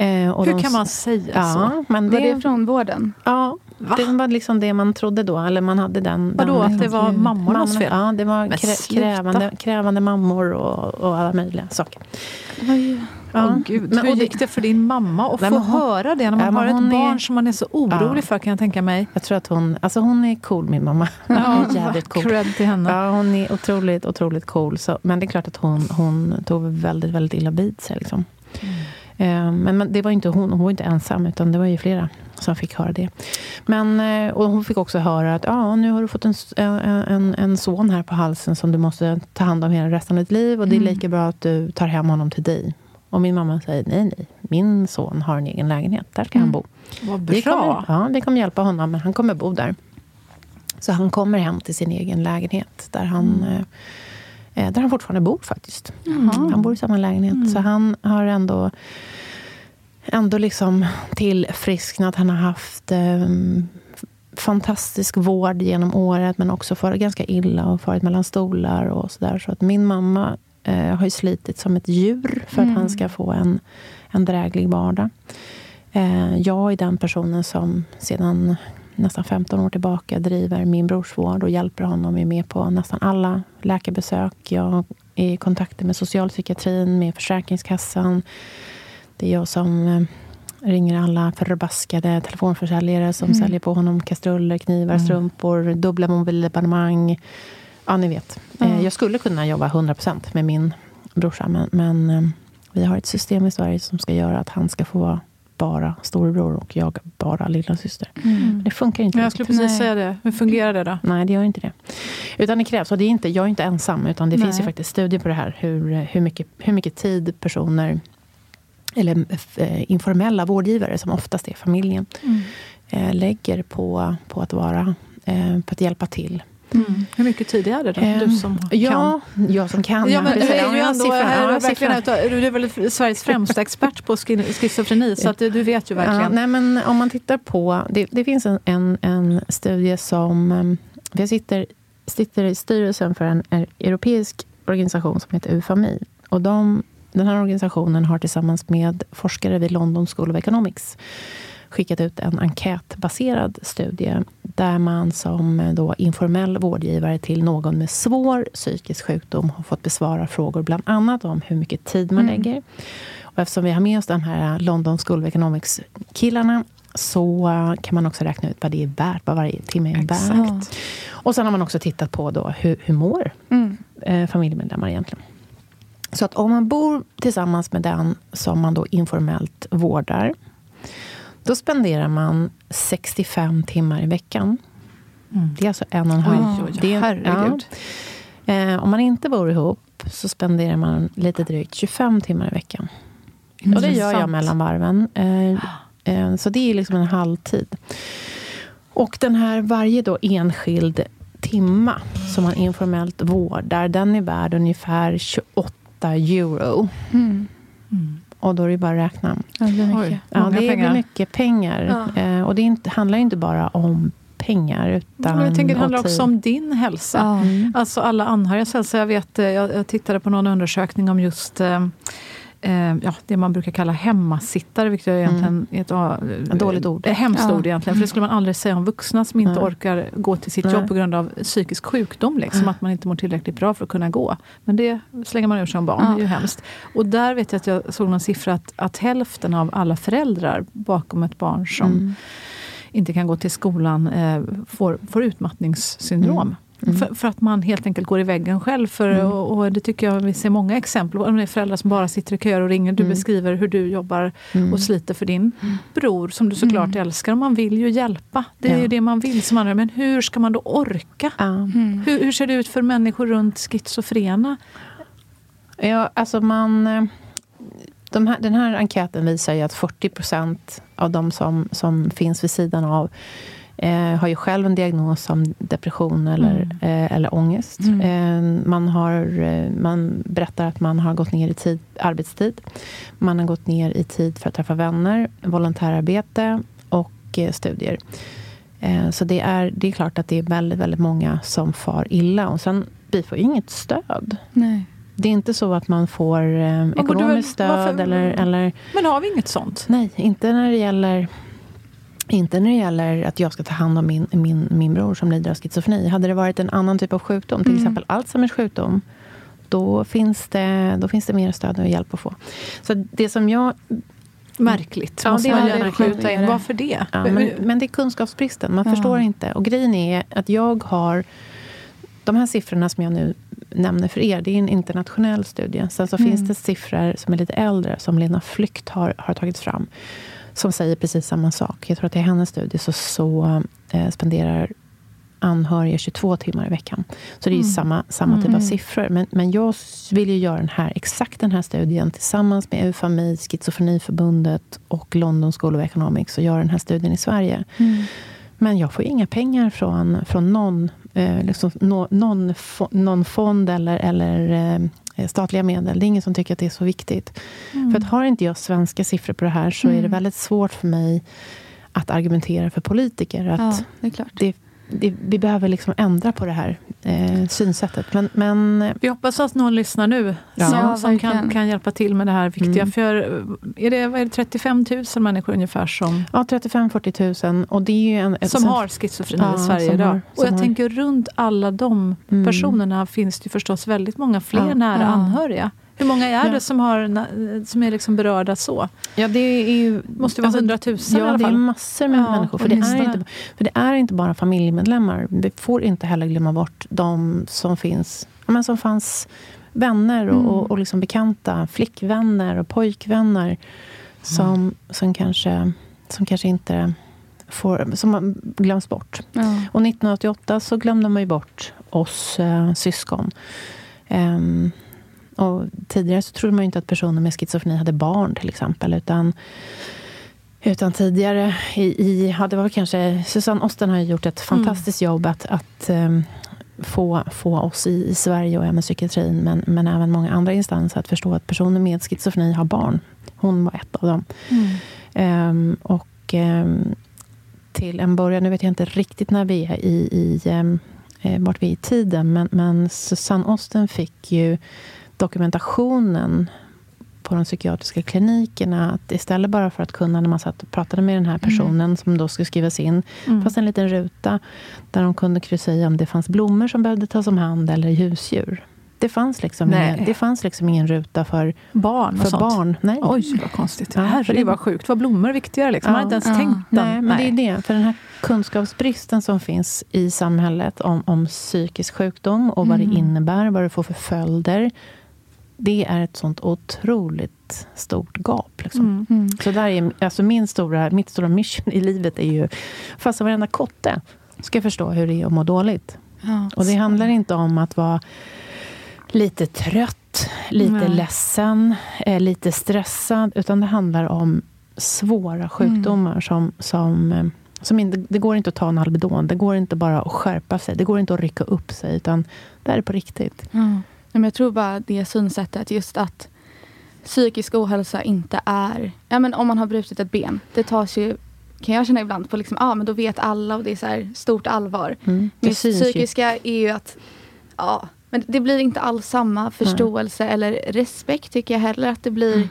Eh, Hur de- kan man säga så? Ja, men Var det, det från vården? ja, Va? det var liksom det man trodde då. Eller man hade den... Vadå, den att det var mammornas Mammorna- fel? Ja, det var krä, krävande, krävande mammor och, och alla möjliga saker. Oj. Ja. Åh, Gud. Men- Hur gick det för din mamma att få höra det när man Ja, har ett barn är- som man är så orolig Ja. för kan jag tänka mig? Jag tror att hon, alltså hon är cool min mamma. [LAUGHS] Hon är jävligt cool. Cred till henne. Ja, hon är otroligt, otroligt cool. Så, men det är klart att hon, hon tog väldigt, väldigt illa vid sig. Liksom. Eh, Men, men det var inte hon, hon var inte ensam, utan det var ju flera som fick höra det. Men, eh, och hon fick också höra att ja, nu har du fått en, s- en, en, en son här på halsen som du måste ta hand om hela resten av ditt liv. Och det är Mm. lika bra att du tar hem honom till dig. Och min mamma säger nej, nej. Min son har en egen lägenhet. Där ska han Mm. bo. Vad Vi kommer, bra. ja, vi kommer hjälpa honom, men han kommer bo där. Så han kommer hem till sin egen lägenhet, där han, Mm. eh, eh, där han fortfarande bor faktiskt. Jaha. Han bor i samma lägenhet. Mm. Så han har ändå ändå liksom tillfrisknat. Han har haft eh, fantastisk vård genom året, men också farit ganska illa och farit mellan stolar och sådär. Så att min mamma eh, har ju slitit som ett djur för att han ska få en, en dräglig vardag. Eh, jag är den personen som sedan nästan 15 år tillbaka driver min brors vård och hjälper honom. är med på nästan alla läkarbesök. Jag är i kontakt med socialpsykiatrin, med Försäkringskassan. Det är jag som eh, ringer alla förbaskade telefonförsäljare som Mm. säljer på honom kastruller, knivar, strumpor, dubbla mobilabonnemang. Ja, ni vet. Eh, Jag skulle kunna jobba 100% med min brorsa, men, men eh, vi har ett system i Sverige som ska göra att han ska få vara bara storebror och jag bara lilla syster. Men Det funkar inte jag skulle precis Nej. säga det. Hur fungerar det då? Nej, det gör inte det. Utan det krävs, och det är inte, jag är inte ensam, utan det Nej. finns ju faktiskt studier på det här, hur, hur, mycket, hur mycket tid personer, eller eh, informella vårdgivare, som oftast är familjen, eh, lägger på, på att vara, eh, på att hjälpa till. Hur mycket tid är det då? Ehm, du som ja, jag som kan. Ja, men du är Ja, ju ändå Ja, är du är väl Sveriges främsta expert på schizofreni, så att du, du vet ju Ja, verkligen. nej, men om man tittar på... Det, det finns en, en, en studie som... Jag sitter, sitter i styrelsen för en, en europeisk organisation som heter UFAMI. Och de, den här organisationen har tillsammans med forskare vid London School of Economics skickat ut en enkätbaserad studie där man som eh, då informell vårdgivare till någon med svår psykisk sjukdom har fått besvara frågor bland annat om hur mycket tid man lägger. Och eftersom vi har med oss de här London School of Economics-killarna så eh, kan man också räkna ut vad det är värt, vad varje timme är värt. Och sen har man också tittat på då hur, hur mår Mm. eh, familjemedlemmar egentligen. Så att om man bor tillsammans med den som man då informellt vårdar då spenderar man 65 timmar i veckan. Det är alltså en och en halv... Oj, oj, herregud. Ja. Eh, om man inte bor ihop så spenderar man lite drygt 25 timmar i veckan. Och det gör jag mellan varven. Eh, eh, så det är liksom en halvtid. Och den här varje då enskild timma som man informellt vårdar, den är värd ungefär 28 euro. Mm. Och då är det bara att räkna. Ja, det blir mycket. Oj, Ja, det pengar. mycket pengar. Eh, och det inte, handlar ju inte bara om pengar. Utan Men jag tänker det handlar också om din hälsa. Ja. Mm. Alltså alla anhörigas hälsa. Jag, vet, eh, jag, jag tittade på någon undersökning om just eh, ja, det man brukar kalla hemmasittare, vilket är egentligen är ett, Ett dåligt ord. Ett hemskt Ja. ord egentligen. För det skulle man aldrig säga om vuxna som inte Nej. orkar gå till sitt Nej. jobb på grund av psykisk sjukdom. Liksom, att man inte mår tillräckligt bra för att kunna gå. Men det slänger man ur sig om barn, Ja. det är ju hemskt. Och där vet jag att jag såg någon siffra att, att hälften av alla föräldrar bakom ett barn som Mm. inte kan gå till skolan eh, får, får utmattningssyndrom. Mm. För, för att man helt enkelt går i väggen själv. För, och, och det tycker jag vi ser många exempel på. Föräldrar som bara sitter i köer och ringer. Du Mm. beskriver hur du jobbar Mm. och sliter för din bror som du såklart älskar. Och man vill ju hjälpa. Det är Ja. ju det man vill som anhörig. Men hur ska man då orka? Mm. Hur, hur ser det ut för människor runt schizofrena? Ja, alltså man... De här, den här enkäten visar ju att 40 procent av de som, som finns vid sidan av eh, har ju själv en diagnos som depression eller, eh, eller ångest. Eh, man, har, eh, man berättar att man har gått ner i tid, arbetstid. Man har gått ner i tid för att träffa vänner, volontärarbete och eh, studier. Eh, så det är, det är klart att det är väldigt, väldigt många som far illa. Och sen, vi får ju inget stöd. Nej. Det är inte så att man får eh, ekonomiskt stöd eller, eller... Men har vi inget sånt? Nej, inte när det gäller... Inte när det gäller att jag ska ta hand om min, min, min bror som lider av schizofreni. Hade det varit en annan typ av sjukdom, till exempel Alzheimers sjukdom, då finns, det, då finns det mer stöd och hjälp att få. Så det som jag... Märkligt, Ja, måste det man gärna skjuta in. Varför det? Ja, men, men det är kunskapsbristen. Man Ja. förstår inte. Och grejen är att jag har... De här siffrorna som jag nu nämner för er, det är en internationell studie. Sen så finns det siffror som är lite äldre, som Lena Flykt har, har tagit fram, som säger precis samma sak. Jag tror att i hennes studie så, så eh, spenderar anhöriga 22 timmar i veckan. Så det är ju samma, samma typ av siffror. Men, men jag vill ju göra den här, exakt den här studien tillsammans med UFAMI, Schizofreniförbundet och London School of Economics och göra den här studien i Sverige. Men jag får inga pengar från, från någon eh, liksom nå, någon, någon fond eller, eller eh, statliga medel. Det är ingen som tycker att det är så viktigt. Mm. För att har inte jag svenska siffror på det här så är det Mm. väldigt svårt för mig att argumentera för politiker. Att Ja, det är klart. det, det, vi behöver liksom ändra på det här eh, synsättet. Men, men Vi hoppas att någon lyssnar nu Ja. som, Ja, som kan, kan hjälpa till med det här viktiga. Mm. För är det, vad är det 35 000 människor ungefär som, ja, 35-40 000. Och det är en, ett som har schizofreni Ja, i Sverige idag. har- och jag har- tänker runt alla de Mm. personerna finns det förstås väldigt många fler nära anhöriga. Hur många är Ja. det som, har, som är liksom berörda så? Ja, det är ju... Måste ju vara alltså, hundratusen i Ja, alla det är fall. massor med Ja, människor. För det, är inte, för det är inte bara familjemedlemmar. Vi får inte heller glömma bort de som finns ja, men som fanns vänner och, Mm. och, och liksom bekanta. Flickvänner och pojkvänner. Som, som, kanske, som kanske inte får, som glöms bort. Ja. Och 1988 så glömde man ju bort oss eh, syskon. Ehm, och tidigare så trodde man ju inte att personer med schizofreni hade barn till exempel. Utan, utan tidigare, i, i, ja, det var kanske, Susanne Osten har ju gjort ett fantastiskt jobb att, att ehm, få, få oss i, i Sverige och även psykiatrin, men, men även många andra instanser att förstå att personer med schizofreni har barn. Hon var ett av dem. Ehm, och ehm, till en början, nu vet jag inte riktigt när vi är i, i eh, vart vi är i tiden, men, men Susanne Osten fick ju dokumentationen på de psykiatriska klinikerna. Att istället bara för att kunna, när man satt och pratade med den här personen som då skulle skrivas in, Mm. fanns en liten ruta där de kunde kryssa i om det fanns blommor som behövde tas om hand eller husdjur. Det fanns liksom, Nej. ingen, det fanns liksom ingen ruta för, Barn för sånt. barn. Nej. Oj, vad konstigt. Ja, Herregud, det- vad sjukt. Var blommor viktigare? Liksom. Man har Ja. inte ens Ja. tänkt den. Nej, men det är det. För den här kunskapsbristen som finns i samhället om, om psykisk sjukdom och vad Mm. det innebär, vad det får för följder. Det är ett sånt otroligt stort gap. Liksom. Mm. Mm. Så där är, alltså min stora, mitt stora mission i livet är ju... Fast varenda kotte ska förstå hur det är att må dåligt. Ja. Och det handlar inte om att vara lite trött, lite Nej. ledsen, eh, lite stressad. Utan det handlar om svåra sjukdomar som, som, eh, som inte, det går inte att ta en Alvedon. Det går inte bara att skärpa sig. Det går inte att rycka upp sig. Utan det här är på riktigt. Ja. Men jag tror bara det synsättet, just att psykisk ohälsa inte är... Ja, men om man har brutit ett ben, det tas ju, kan jag känna ibland, på liksom, ja, men då vet alla och det är så här stort allvar. Mm. Det Det syns ju. psykiska är ju att, ja, men det blir inte alls samma förståelse eller respekt tycker jag heller att det blir,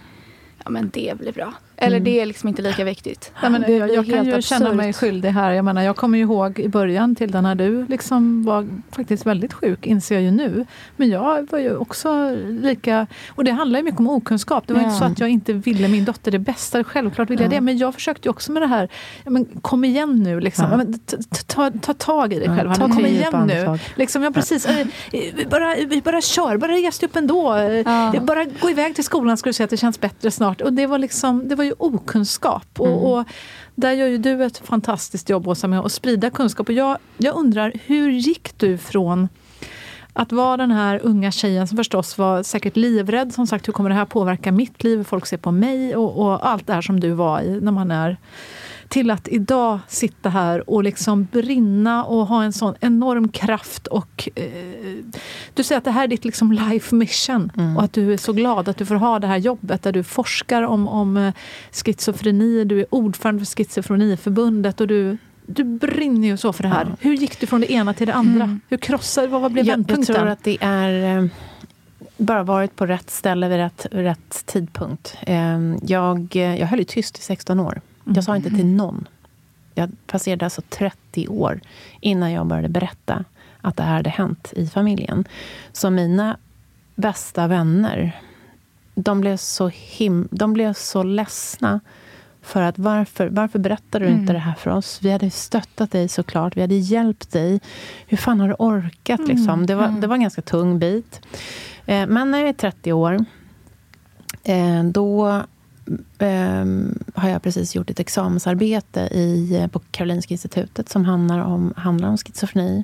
ja men det blir bra. Eller Mm. det är liksom inte lika viktigt. Ja, men Det jag, jag kan ju känna absurt. mig skyldig här. Jag, menar, jag kommer ju ihåg i början till när du liksom var faktiskt väldigt sjuk, inser jag ju nu. Men jag var ju också lika... Och det handlar ju mycket om okunskap. Det var Ja. inte så att jag inte ville min dotter det bästa. Självklart ville jag Ja. det. Men jag försökte ju också med det här, ja, men kom igen nu. Liksom. Ja. men, ta, ta, ta tag i dig själv. Ta, kom igen nu. Liksom, ja, precis. Vi bara, bara kör, bara res dig upp ändå. Bara gå iväg till skolan ska du se att det känns bättre snart. Och det var, liksom, det var ju okunskap. Mm. Och, och där gör ju du ett fantastiskt jobb Åsa med att sprida kunskap. Och jag, jag undrar, hur gick du från att vara den här unga tjejen som förstås var säkert livrädd. Som sagt, hur kommer det här påverka mitt liv? Folk ser på mig och, och allt det här som du var i när man är till att idag sitta här och liksom brinna och ha en sån enorm kraft. och eh, Du säger att det här är ditt liksom life mission Mm. och att du är så glad att du får ha det här jobbet där du forskar om, om eh, schizofreni, du är ordförande för Schizofreniförbundet och du, du brinner ju så för det här. Ja. Hur gick du från det ena till det andra? Mm. Hur krossade, vad, vad blev Jag, jag vändpunkten? tror att det är eh, bara varit på rätt ställe vid rätt, rätt tidpunkt. Eh, jag, jag höll ju tyst i 16 år. Jag sa inte till någon. Jag passerade alltså 30 år innan jag började berätta att det här hade hänt i familjen. Så mina bästa vänner, de blev så, him de blev så ledsna. För att varför, varför berättar du Mm. inte det här för oss? Vi hade stöttat dig såklart. Vi hade hjälpt dig. Hur fan har du orkat? Mm, Liksom? Det, var, mm. det var en ganska tung bit. Eh, men när jag är 30 år, eh, då ehm, har jag precis gjort ett examensarbete i, eh, på Karolinska institutet som handlar om, handlar om schizofreni.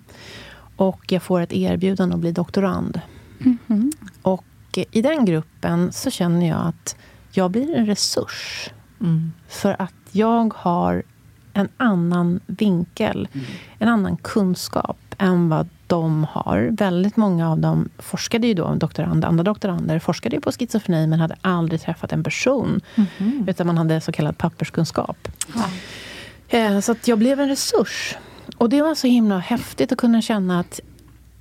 Och jag får ett erbjudande att bli doktorand. Mhm. Och eh, i den gruppen så känner jag att jag blir en resurs. Mm. För att jag har en annan vinkel, en annan kunskap än vad de har. Väldigt många av dem forskade ju då, doktorand, andra doktorander forskade ju på schizofreni men hade aldrig träffat en person. Mm. Utan man hade så kallad papperskunskap. Ja. Så att jag blev en resurs. Och det var så himla häftigt att kunna känna att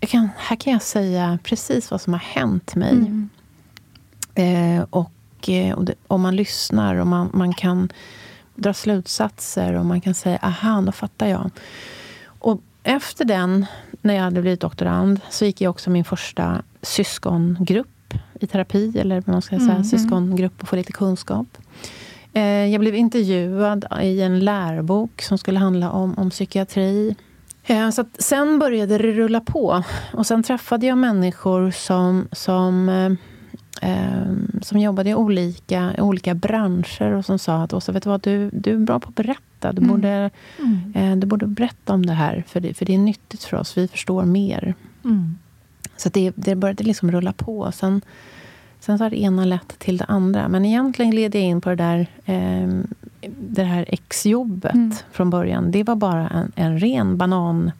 kan, här kan jag säga precis vad som har hänt mig. Mm. Eh, och, eh, och det, om man lyssnar och man, man kan dra slutsatser och man kan säga aha, då fattar jag. Efter den, när jag hade blivit doktorand, så gick jag också min första syskongrupp i terapi, eller vad man ska säga, mm. syskongrupp och få lite kunskap. Eh, jag blev intervjuad i en lärobok som skulle handla om, om psykiatri. Eh, så sen började det rulla på. Och sen träffade jag människor som, som eh, som jobbade i olika, olika branscher och som sa att Åsa, vet du vad, du, du är bra på att berätta. Du, mm. borde, mm. Eh, du borde berätta om det här, för det, för det är nyttigt för oss. Vi förstår mer. Mm. Så det, det började liksom rulla på. Sen, sen så har det ena lett till det andra. Men egentligen led jag in på det där, eh, det här exjobbet mm. från början. Det var bara en, en ren banan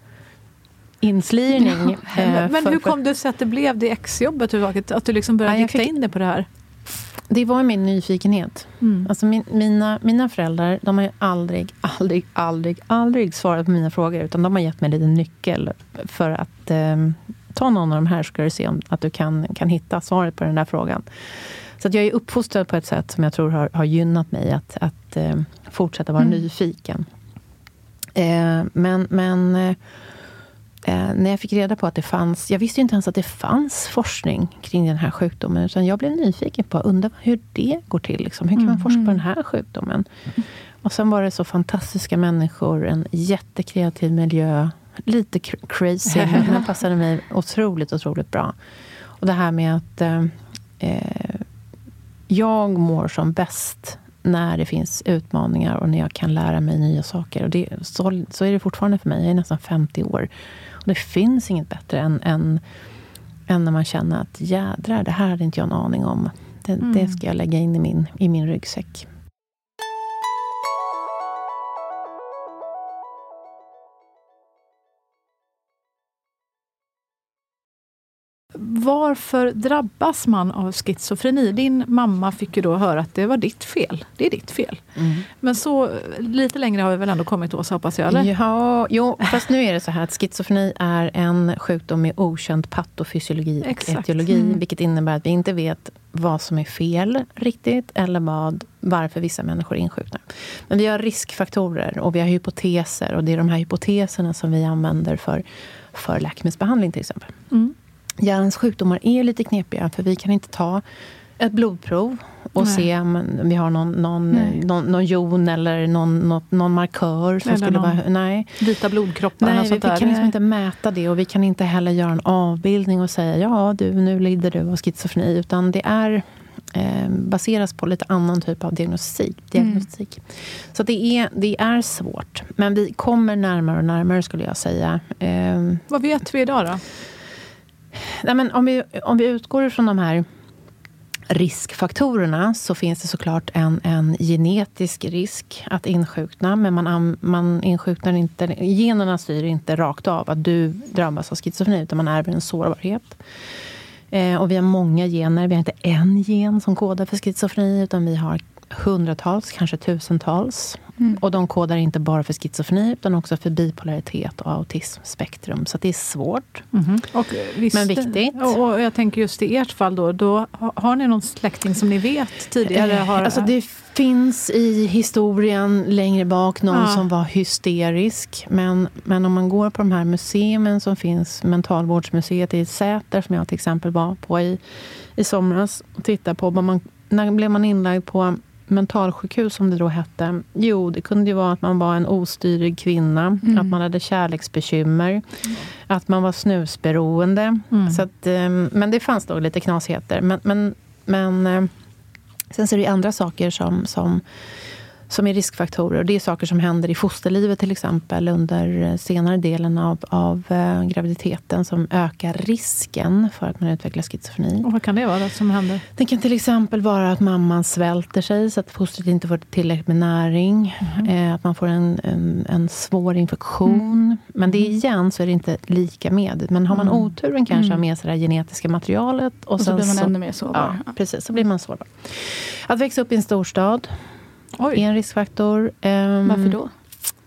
inslirning. Ja, eh, men, hur kom det sig att det blev det exjobbet Att du liksom började ja, rikta in dig på det här? Det var min nyfikenhet. Mm. Alltså min, mina, mina föräldrar de har aldrig, aldrig, aldrig, aldrig svarat på mina frågor. Utan de har gett mig en liten nyckel för att eh, ta någon av de här, så ska du se om att du kan, kan hitta svaret på den där frågan. Så att jag är uppfostrad på ett sätt som jag tror har, har gynnat mig att, att eh, fortsätta vara mm. nyfiken. Eh, men men eh, när jag fick reda på att det fanns... Jag visste inte ens att det fanns forskning kring den här sjukdomen. Utan jag blev nyfiken på undra hur det går till. Liksom. Hur kan man forska på den här sjukdomen? Och sen var det så fantastiska människor, en jättekreativ miljö. Lite crazy, [LAUGHS] men den passade mig otroligt, otroligt bra. Och det här med att eh, eh, jag mår som bäst när det finns utmaningar och när jag kan lära mig nya saker. Och det, så, så är det fortfarande för mig. Jag är nästan 50 år. Och det finns inget bättre än, än, än när man känner att jädrar, det här hade inte jag en aning om. Det, mm. det ska jag lägga in i min, i min ryggsäck. Varför drabbas man av schizofreni? Din mamma fick ju då höra att det var ditt fel. Det är ditt fel. Mm. Men så lite längre har vi väl ändå kommit Åsa, hoppas jag? Eller? Ja, jo, fast nu är det så här att schizofreni är en sjukdom med okänd patofysiologi och etiologi. Mm. Vilket innebär att vi inte vet vad som är fel riktigt eller vad, varför vissa människor insjuknar. Men vi har riskfaktorer och vi har hypoteser och det är de här hypoteserna som vi använder för, för läkemedelsbehandling till exempel. Mm hjärnans sjukdomar är lite knepiga, för vi kan inte ta ett blodprov och Nej. se om vi har någon, någon, någon, någon jon eller någon, någon, någon markör. Som eller skulle vara, nej. Vita blodkroppar? Nej, vi, vi kan liksom inte mäta det och vi kan inte heller göra en avbildning och säga ja, du, nu lider du av schizofreni. Utan det är eh, baseras på lite annan typ av diagnostik. diagnostik. Mm. Så det är, det är svårt. Men vi kommer närmare och närmare skulle jag säga. Eh, Vad vet vi idag då? Nej, men om, vi, om vi utgår från de här riskfaktorerna så finns det såklart en, en genetisk risk att insjukna. Men man, man insjuknar inte, generna styr inte rakt av att du drabbas av schizofreni, utan man ärver en sårbarhet. Eh, och vi har många gener. Vi har inte en gen som kodar för schizofreni, utan vi har hundratals, kanske tusentals. Mm. Och de kodar inte bara för schizofreni, utan också för bipolaritet och autismspektrum. Så det är svårt. Mm. Och visst, men viktigt. Och, jag tänker just i ert fall då, då har ni någon släkting som ni vet tidigare eh, har... Alltså det finns i historien längre bak någon ja. som var hysterisk. Men, men om man går på de här museerna som finns, Mentalvårdsmuseet i Säter, som jag till exempel var på i, i somras, och tittar på vad man när blev man inlagd på mentalsjukhus som det då hette. Jo, det kunde ju vara att man var en ostyrig kvinna, mm. att man hade kärleksbekymmer, mm. att man var snusberoende. Mm. Så att, ehm, men det fanns då lite knasigheter. Men, men, men eh, sen så är det andra saker som, som som är riskfaktorer. Det är saker som händer i fosterlivet till exempel under senare delen av, av eh, graviditeten som ökar risken för att man utvecklar schizofreni. Och vad kan det vara som händer? Det kan till exempel vara att mamman svälter sig så att fostret inte får tillräckligt med näring. Mm. att man får en, en, en svår infektion. Mm. Men det igen så är det inte lika med. Men har man mm. oturen kanske mm. har med sig det genetiska materialet. Och, och så blir man så, ännu mer sårbar. Ja, precis. Så blir man sårbar. Att växa upp i en storstad Oj. är en riskfaktor. Um, Varför då?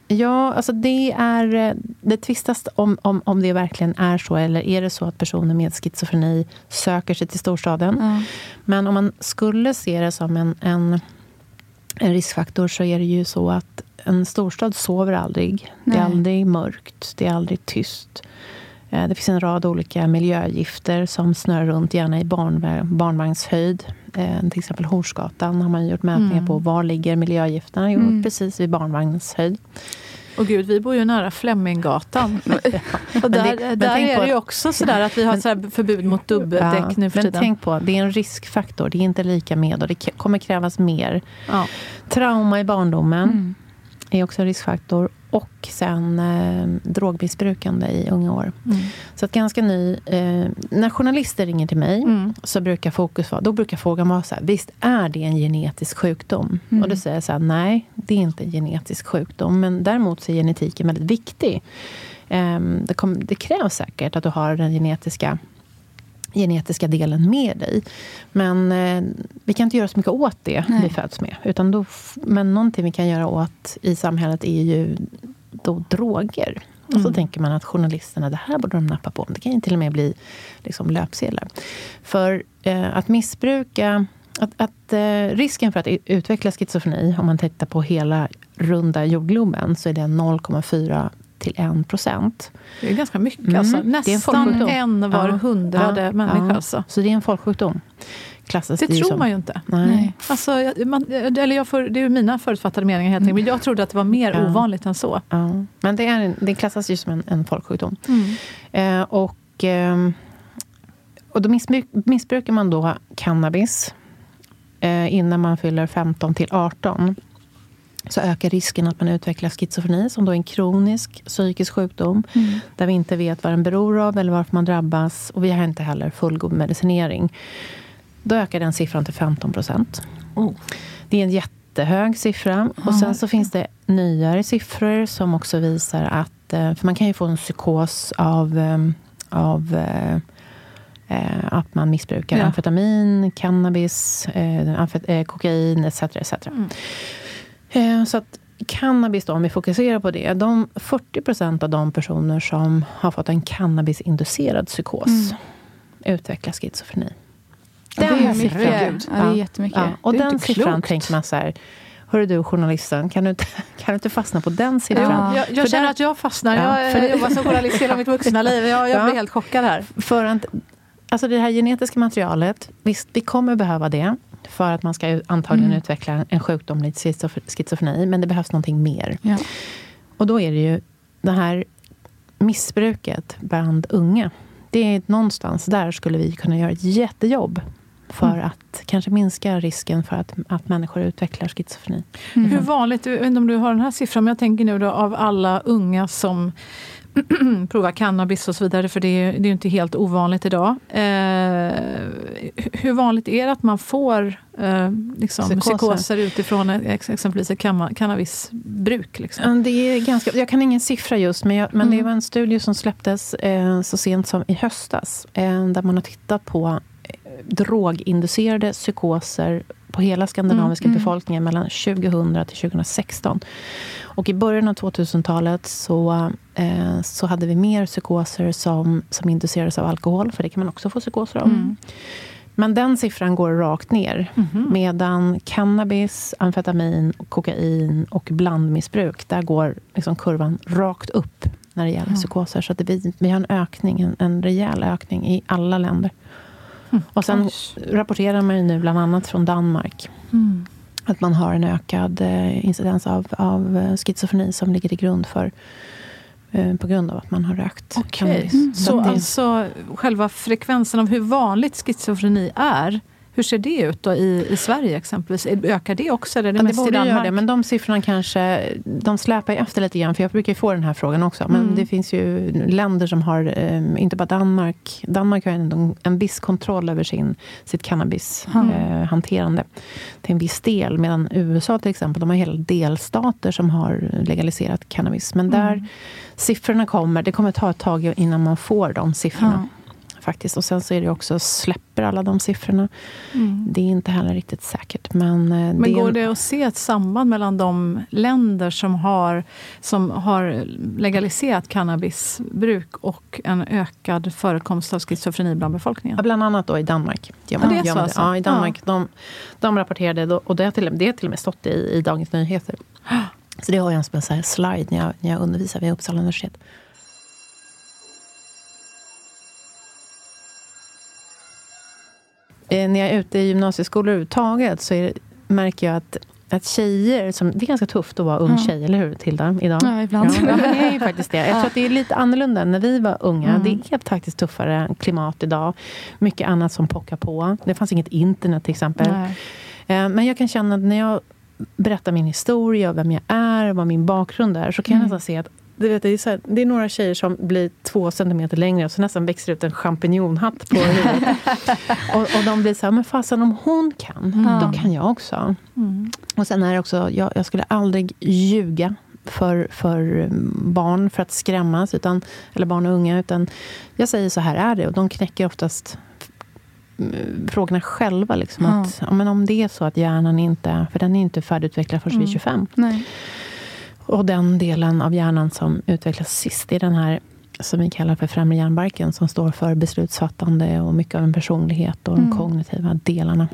Ja, alltså det är... Eh, det tvistas om, om, om det verkligen är så. Eller är det så att personer med schizofreni söker sig till storstaden? Mm. Men om man skulle se det som en, en, en riskfaktor så är det ju så att en storstad sover aldrig. Nej. Det är aldrig mörkt. Det är aldrig tyst. Eh, det finns en rad olika miljögifter som snurrar runt, gärna i barnvagnshöjd. Eh, till exempel Horsgatan har man gjort mätningar mm. på. Var ligger miljögifterna? Jo, mm. precis vid barnvagnshöjd. Och gud, vi bor ju nära Fleminggatan. [LAUGHS] och där, det, där är det ju också sådär att vi har så förbud mot dubbdäck ja, nu för men tiden. Men tänk på, det är en riskfaktor. Det är inte lika med och det kommer krävas mer. Ja. Trauma i barndomen mm. är också en riskfaktor och sen eh, drogmissbrukande i unga år. Mm. Så att ganska ny. Eh, när journalister ringer till mig mm. så brukar fokus vara, då brukar frågan vara så här, visst är det en genetisk sjukdom? Mm. Och då säger jag så här, nej, det är inte en genetisk sjukdom. Men däremot så är genetiken väldigt viktig. Eh, det, kom, det krävs säkert att du har den genetiska genetiska delen med dig. Men eh, vi kan inte göra så mycket åt det Nej. vi föds med. Utan då, men någonting vi kan göra åt i samhället är ju då droger. Och så mm. tänker man att journalisterna, det här borde de nappa på. Det kan ju till och med bli liksom löpsedlar. För eh, att missbruka att, att eh, risken för att utveckla schizofreni, om man tittar på hela runda jordgloben, så är det 0,4 till 1 procent. Det är ganska mycket. Mm. Alltså. Nästan en, en var ja, hundrade ja, människa. Ja. Alltså. Så det är en folksjukdom. Klassas det, det tror som. man ju inte. Nej. Alltså, man, eller jag får, det är mina förutfattade meningar helt mm. men jag trodde att det var mer ja. ovanligt än så. Men det, är, det klassas ju som en, en folksjukdom. Mm. Eh, och, eh, och då missbruk, missbrukar man då cannabis eh, innan man fyller 15 till 18 så ökar risken att man utvecklar schizofreni, som då är en kronisk psykisk sjukdom, mm. där vi inte vet vad den beror av eller varför man drabbas. Och vi har inte heller fullgod medicinering. Då ökar den siffran till 15 procent. Oh. Det är en jättehög siffra. Oh. Och sen så finns det nyare siffror som också visar att... Eh, för man kan ju få en psykos av, eh, av eh, att man missbrukar ja. amfetamin, cannabis, kokain etc. etc. Mm. Eh, så att cannabis, då, om vi fokuserar på det. De 40 procent av de personer som har fått en cannabisinducerad psykos mm. utvecklar schizofreni. Den det är siffran, mycket. Ja, det är jättemycket. Ja, och den siffran klokt. tänker man så här, Hörru du journalisten, kan du, inte, [LAUGHS] kan du inte fastna på den siffran? Ja, jag, jag känner där, att jag fastnar. Ja, jag har jobbat som journalist hela mitt vuxna liv. Jag, jag [LAUGHS] blir helt chockad här. För att, alltså det här genetiska materialet, visst, vi kommer behöva det för att man ska antagligen mm. utveckla en sjukdom, lite schizofreni. Men det behövs någonting mer. Ja. Och då är det ju det här missbruket bland unga. Det är någonstans där skulle vi kunna göra ett jättejobb för mm. att kanske minska risken för att, att människor utvecklar schizofreni. Mm. Hur vanligt, jag vet inte om du har den här siffran, men jag tänker nu då av alla unga som [CLEARS THROAT] prova cannabis och så vidare, för det är, det är inte helt ovanligt idag. Eh, hur vanligt är det att man får eh, liksom, psykoser. psykoser utifrån exempelvis ett cannabisbruk? Liksom? Det är ganska, jag kan ingen siffra just, men, jag, men mm. det var en studie som släpptes eh, så sent som i höstas, eh, där man har tittat på droginducerade psykoser på hela skandinaviska mm, mm. befolkningen mellan 2000 till 2016. Och i början av 2000-talet så, eh, så hade vi mer psykoser som, som inducerades av alkohol, för det kan man också få psykoser av. Mm. Men den siffran går rakt ner. Mm. Medan cannabis, amfetamin, kokain och blandmissbruk, där går liksom kurvan rakt upp när det gäller psykoser. Så att vi, vi har en ökning, en, en rejäl ökning i alla länder. Och sen rapporterar man ju nu bland annat från Danmark. Mm att man har en ökad eh, incidens av, av eh, schizofreni som ligger till grund för eh, på grund av att man har rökt okay. Mm. Så, så det... alltså själva frekvensen av hur vanligt schizofreni är Hur ser det ut då i, i Sverige exempelvis? Ökar det också? Eller är det ja, mest det borde i Danmark? göra det, men de siffrorna kanske de släpar ju efter lite grann. För jag brukar få den här frågan också. Men Mm. det finns ju länder som har, eh, inte bara Danmark. Danmark har ju en, en viss kontroll över sin, sitt cannabishanterande eh, hanterande till en viss del. Medan USA till exempel, de har hela delstater som har legaliserat cannabis. Men där Mm. siffrorna kommer, det kommer ta ett tag innan man får de siffrorna. Faktiskt. Och sen så är det också, släpper alla de siffrorna. Mm. Det är inte heller riktigt säkert. Men, eh, Men det går en- det att se ett samband mellan de länder som har, som har legaliserat cannabisbruk och en ökad förekomst av schizofreni bland befolkningen? Ja, bland annat då i Danmark. Gör Ja, det är så alltså? Ja, i Danmark. De, de rapporterade, då, och det har, till, det har till och med stått i, i Dagens Nyheter. [GASPS] Så det har jag som en slide när jag, när jag undervisar vid Uppsala universitet. När jag är ute i gymnasieskolor överhuvudtaget så det- märker jag att, att tjejer, som, det är ganska tufft att vara ung tjej, eller hur Tilda? Idag? Ja, ibland. Ja, men det är ju faktiskt det. Jag tror [LAUGHS] att det är lite annorlunda än när vi var unga. Mm. Det är faktiskt tuffare klimat idag. Mycket annat som pockar på. Det fanns inget internet till exempel. Nej. Eh, Men jag kan känna att när jag berättar min historia, vem jag är, vad min bakgrund är, så kan jag Mm. nästan se att du vet, det, är så här, det är några tjejer som blir två centimeter längre och så nästan växer ut en champinjonhatt på huvudet. [LAUGHS] och, och de blir så här, men fasen om hon kan, Mm. då kan jag också. Mm. Och sen är det också, jag, jag skulle aldrig ljuga för, för barn för att skrämmas, utan, eller barn och unga. Utan jag säger så här är det och de knäcker oftast mm, frågorna själva. Liksom, Ja. att, ja, men om det är så att hjärnan inte, för den är inte färdigutvecklad förrän vid Mm. 25. Nej. Och den delen av hjärnan som utvecklas sist är den här som vi kallar för främre hjärnbarken som står för beslutsfattande och mycket av en personlighet och de Mm. kognitiva delarna.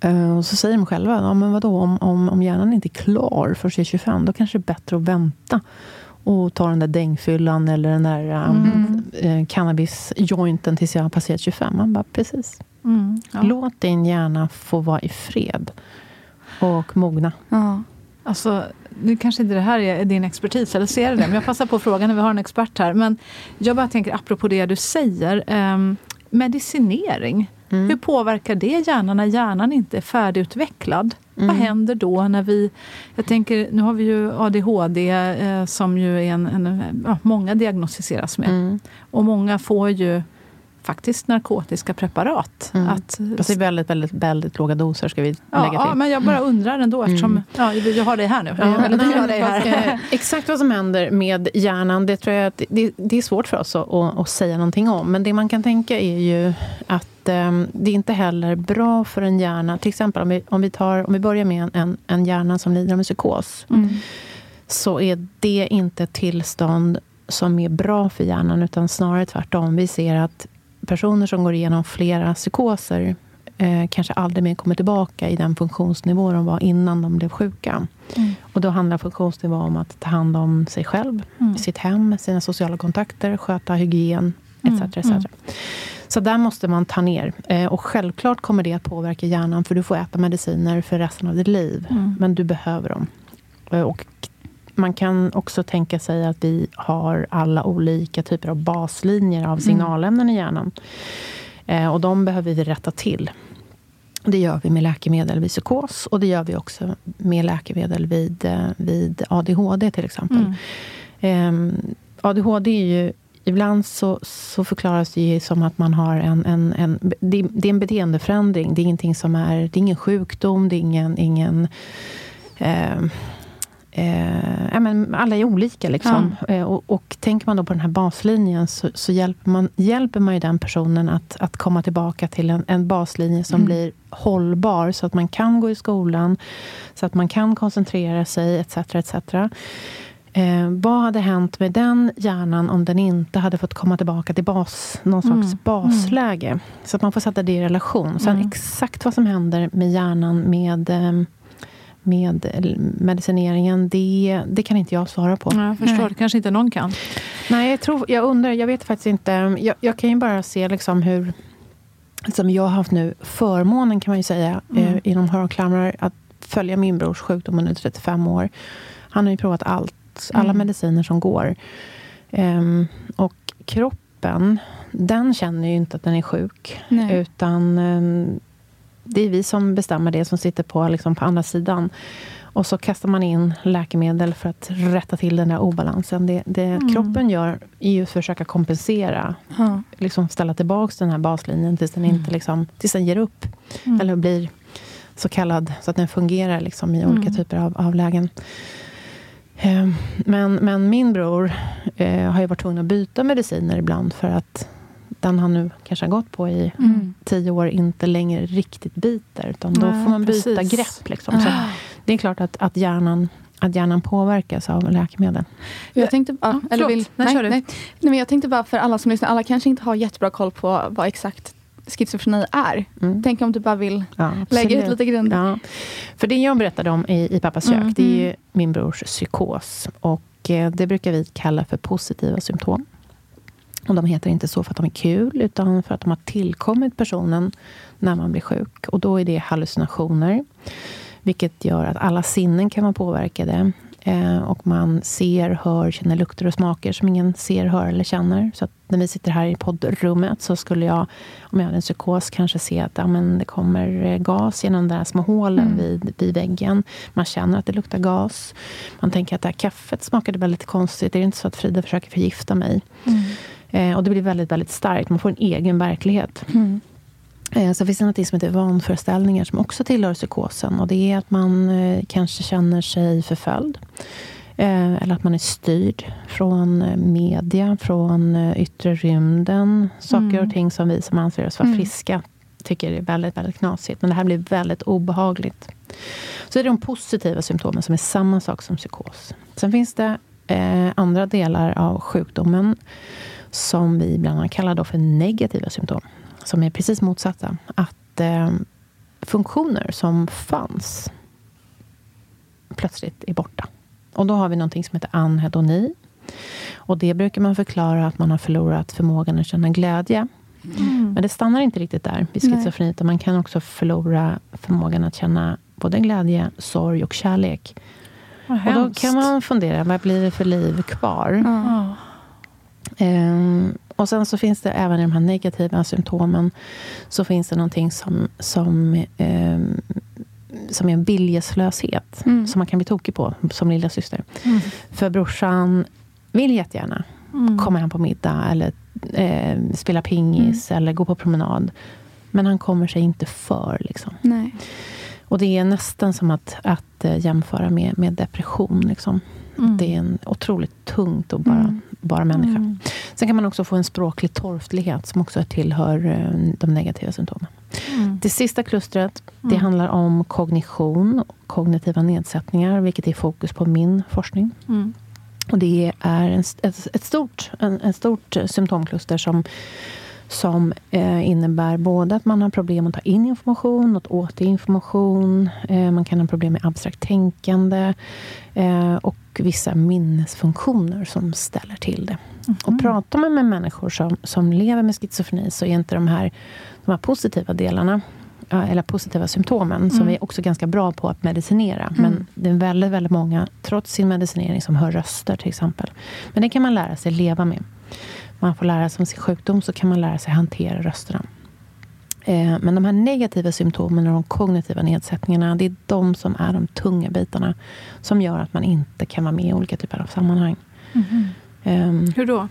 Eh, Och så säger de själva, ja, men vadå, om, om, om hjärnan inte är klar för sig 25, då kanske det är bättre att vänta och ta den där dängfyllan eller den där Mm. eh, cannabis-jointen tills jag har passerat 25. Man bara, precis. Mm. Ja. Låt din hjärna få vara i fred och mogna. Ja. Alltså, nu kanske inte det här är din expertis, eller ser det, men jag passar på frågan när vi har en expert här. Men jag bara tänker, apropå det du säger, ehm, medicinering. Mm. Hur påverkar det hjärnan när hjärnan inte är färdigutvecklad? Vad Mm. händer då när vi... Jag tänker, nu har vi ju ADHD eh, som ju är en, en ja, många diagnostiseras med. Mm. Och många får ju faktiskt narkotiska preparat. Mm. Att, Fast är väldigt, väldigt, väldigt låga doser ska vi ja, lägga till. ja, men jag bara undrar ändå eftersom Mm. ja, jag har dig här nu. Ja, nej, har dig här. exakt vad som händer med hjärnan, det tror jag att det, det är svårt för oss att, att, att säga någonting om. Men det man kan tänka är ju att eh, det är inte heller bra för en hjärna. Till exempel om vi, om vi, tar, om vi börjar med en, en, en hjärna som lider av en psykos. Mm. Så är det inte ett tillstånd som är bra för hjärnan, utan snarare tvärtom. Vi ser att personer som går igenom flera psykoser eh, kanske aldrig mer kommer tillbaka i den funktionsnivå de var innan de blev sjuka. Mm. Och då handlar funktionsnivå om att ta hand om sig själv, Mm. sitt hem, sina sociala kontakter, sköta hygien etc. Mm, etc. mm. Så där måste man ta ner. Eh, och självklart kommer det att påverka hjärnan, för du får äta mediciner för resten av ditt liv. Mm. Men du behöver dem. Eh, Och man kan också tänka sig att vi har alla olika typer av baslinjer av signalämnen i hjärnan. Eh, och de behöver vi rätta till. Det gör vi med läkemedel vid psykos och det gör vi också med läkemedel vid, eh, vid ADHD till exempel. Mm. Ehm, ADHD är ju Ibland så, så förklaras det som att man har en... en, en det, det är en beteendeförändring. Det är ingenting som är... Det är ingen sjukdom, det är ingen... ingen ehm, eh, ja, men alla är olika. Liksom. Eh, och, och tänker man då på den här baslinjen så, så hjälper, man, hjälper man ju den personen att, att komma tillbaka till en, en baslinje som Mm. blir hållbar. Så att man kan gå i skolan, så att man kan koncentrera sig etc. etc. Eh, vad hade hänt med den hjärnan om den inte hade fått komma tillbaka till bas, någon slags Mm. basläge? Så att man får sätta det i relation. Sen Mm. exakt vad som händer med hjärnan med, eh, med medicineringen, det, det kan inte jag svara på. Ja, jag förstår, Nej. det kanske inte någon kan. Nej, jag, tror, jag undrar, jag vet faktiskt inte. Jag, jag kan ju bara se liksom hur... Som jag har haft nu förmånen, kan man ju säga, Mm. eh, inom hörklamrar, att följa min brors sjukdom under 35 år. Han har ju provat allt, alla Mm. mediciner som går. Ehm, och kroppen, den känner ju inte att den är sjuk. Nej. Utan ehm, det är vi som bestämmer det, som sitter på, liksom, på andra sidan. Och så kastar man in läkemedel för att rätta till den där obalansen. Det, det mm. kroppen gör är ju att försöka kompensera. Mm. Liksom ställa tillbaka den här baslinjen tills den, inte, liksom, tills den ger upp. Mm. Eller blir så kallad, så att den fungerar liksom i olika mm. typer av, av lägen. Ehm, men, men min bror eh, har ju varit tvungen att byta mediciner ibland för att den han nu kanske har gått på i mm. tio år inte längre riktigt biter. Utan då Nej, får man byta precis. grepp. Liksom. Så ah. det är klart att, att, hjärnan, att hjärnan påverkas av läkemedel. Jag tänkte, ja, eller vill, nej, nej, nej. nej, men jag tänkte bara för alla som lyssnar, alla kanske inte har jättebra koll på vad exakt schizofreni är. Mm. Tänk om du bara vill ja, lägga ut lite grunder. Ja. För det jag berättade om i, i pappas kök, mm. det är ju mm. min brors psykos. Och eh, det brukar vi kalla för positiva symptom. Och de heter inte så för att de är kul, utan för att de har tillkommit personen när man blir sjuk. Och då är det hallucinationer. Vilket gör att alla sinnen kan vara påverkade. Eh, och man ser, hör, känner lukter och smaker som ingen ser, hör eller känner. Så när vi sitter här i poddrummet så skulle jag, om jag hade en psykos, kanske se att ja, men det kommer eh, gas genom de där små hålen mm. vid, vid väggen. Man känner att det luktar gas. Man tänker att det här kaffet smakade väldigt konstigt. Det är inte så att Frida försöker förgifta mig. Mm. Eh, och det blir väldigt, väldigt starkt. Man får en egen verklighet. Mm. Eh, så finns det något som heter vanföreställningar som också tillhör psykosen. Och det är att man eh, kanske känner sig förföljd. Eh, eller att man är styrd från media, från yttre rymden. Saker mm. och ting som vi som anser oss vara mm. friska tycker är väldigt, väldigt knasigt. Men det här blir väldigt obehagligt. Så är det de positiva symptomen som är samma sak som psykos. Sen finns det eh, andra delar av sjukdomen som vi bland annat kallar för negativa symptom som är precis motsatta. Att eh, funktioner som fanns plötsligt är borta. Och då har vi någonting som heter anhedoni. Och det brukar man förklara att man har förlorat förmågan att känna glädje. Mm. Men det stannar inte riktigt där vid schizofreni. Man kan också förlora förmågan att känna både glädje, sorg och kärlek. och då kan man fundera, vad blir det för liv kvar? Mm. Um, och sen så finns det även i de här negativa symptomen så finns det någonting som, som, eh, som är en viljeslöshet. Mm. Som man kan bli tokig på som lilla syster. Mm. För brorsan vill jättegärna mm. komma hem på middag eller eh, spela pingis mm. eller gå på promenad. Men han kommer sig inte för. Liksom. Nej. Och det är nästan som att, att eh, jämföra med, med depression. Liksom. Mm. Det är en otroligt tungt att bara, mm. bara människa. Mm. Sen kan man också få en språklig torftighet som också tillhör eh, de negativa symptomen. Mm. Det sista klustret det mm. handlar om kognition, kognitiva nedsättningar, vilket är fokus på min forskning. Mm. Och det är en, ett, ett, stort, en, en stort symptomkluster som som eh, innebär både att man har problem att ta in information, att återge information. Eh, man kan ha problem med abstrakt tänkande eh, och vissa minnesfunktioner som ställer till det. Mm. Och pratar man med människor som, som lever med schizofreni så är inte de här, de här positiva delarna eller positiva symptomen, mm. som vi är också ganska bra på att medicinera. Mm. Men det är väldigt, väldigt många, trots sin medicinering, som hör röster till exempel. Men det kan man lära sig leva med man får lära sig om sin sjukdom så kan man lära sig hantera rösterna. Eh, men de här negativa symptomen och de kognitiva nedsättningarna, det är de som är de tunga bitarna. Som gör att man inte kan vara med i olika typer av sammanhang. Mm. Um, Hur då?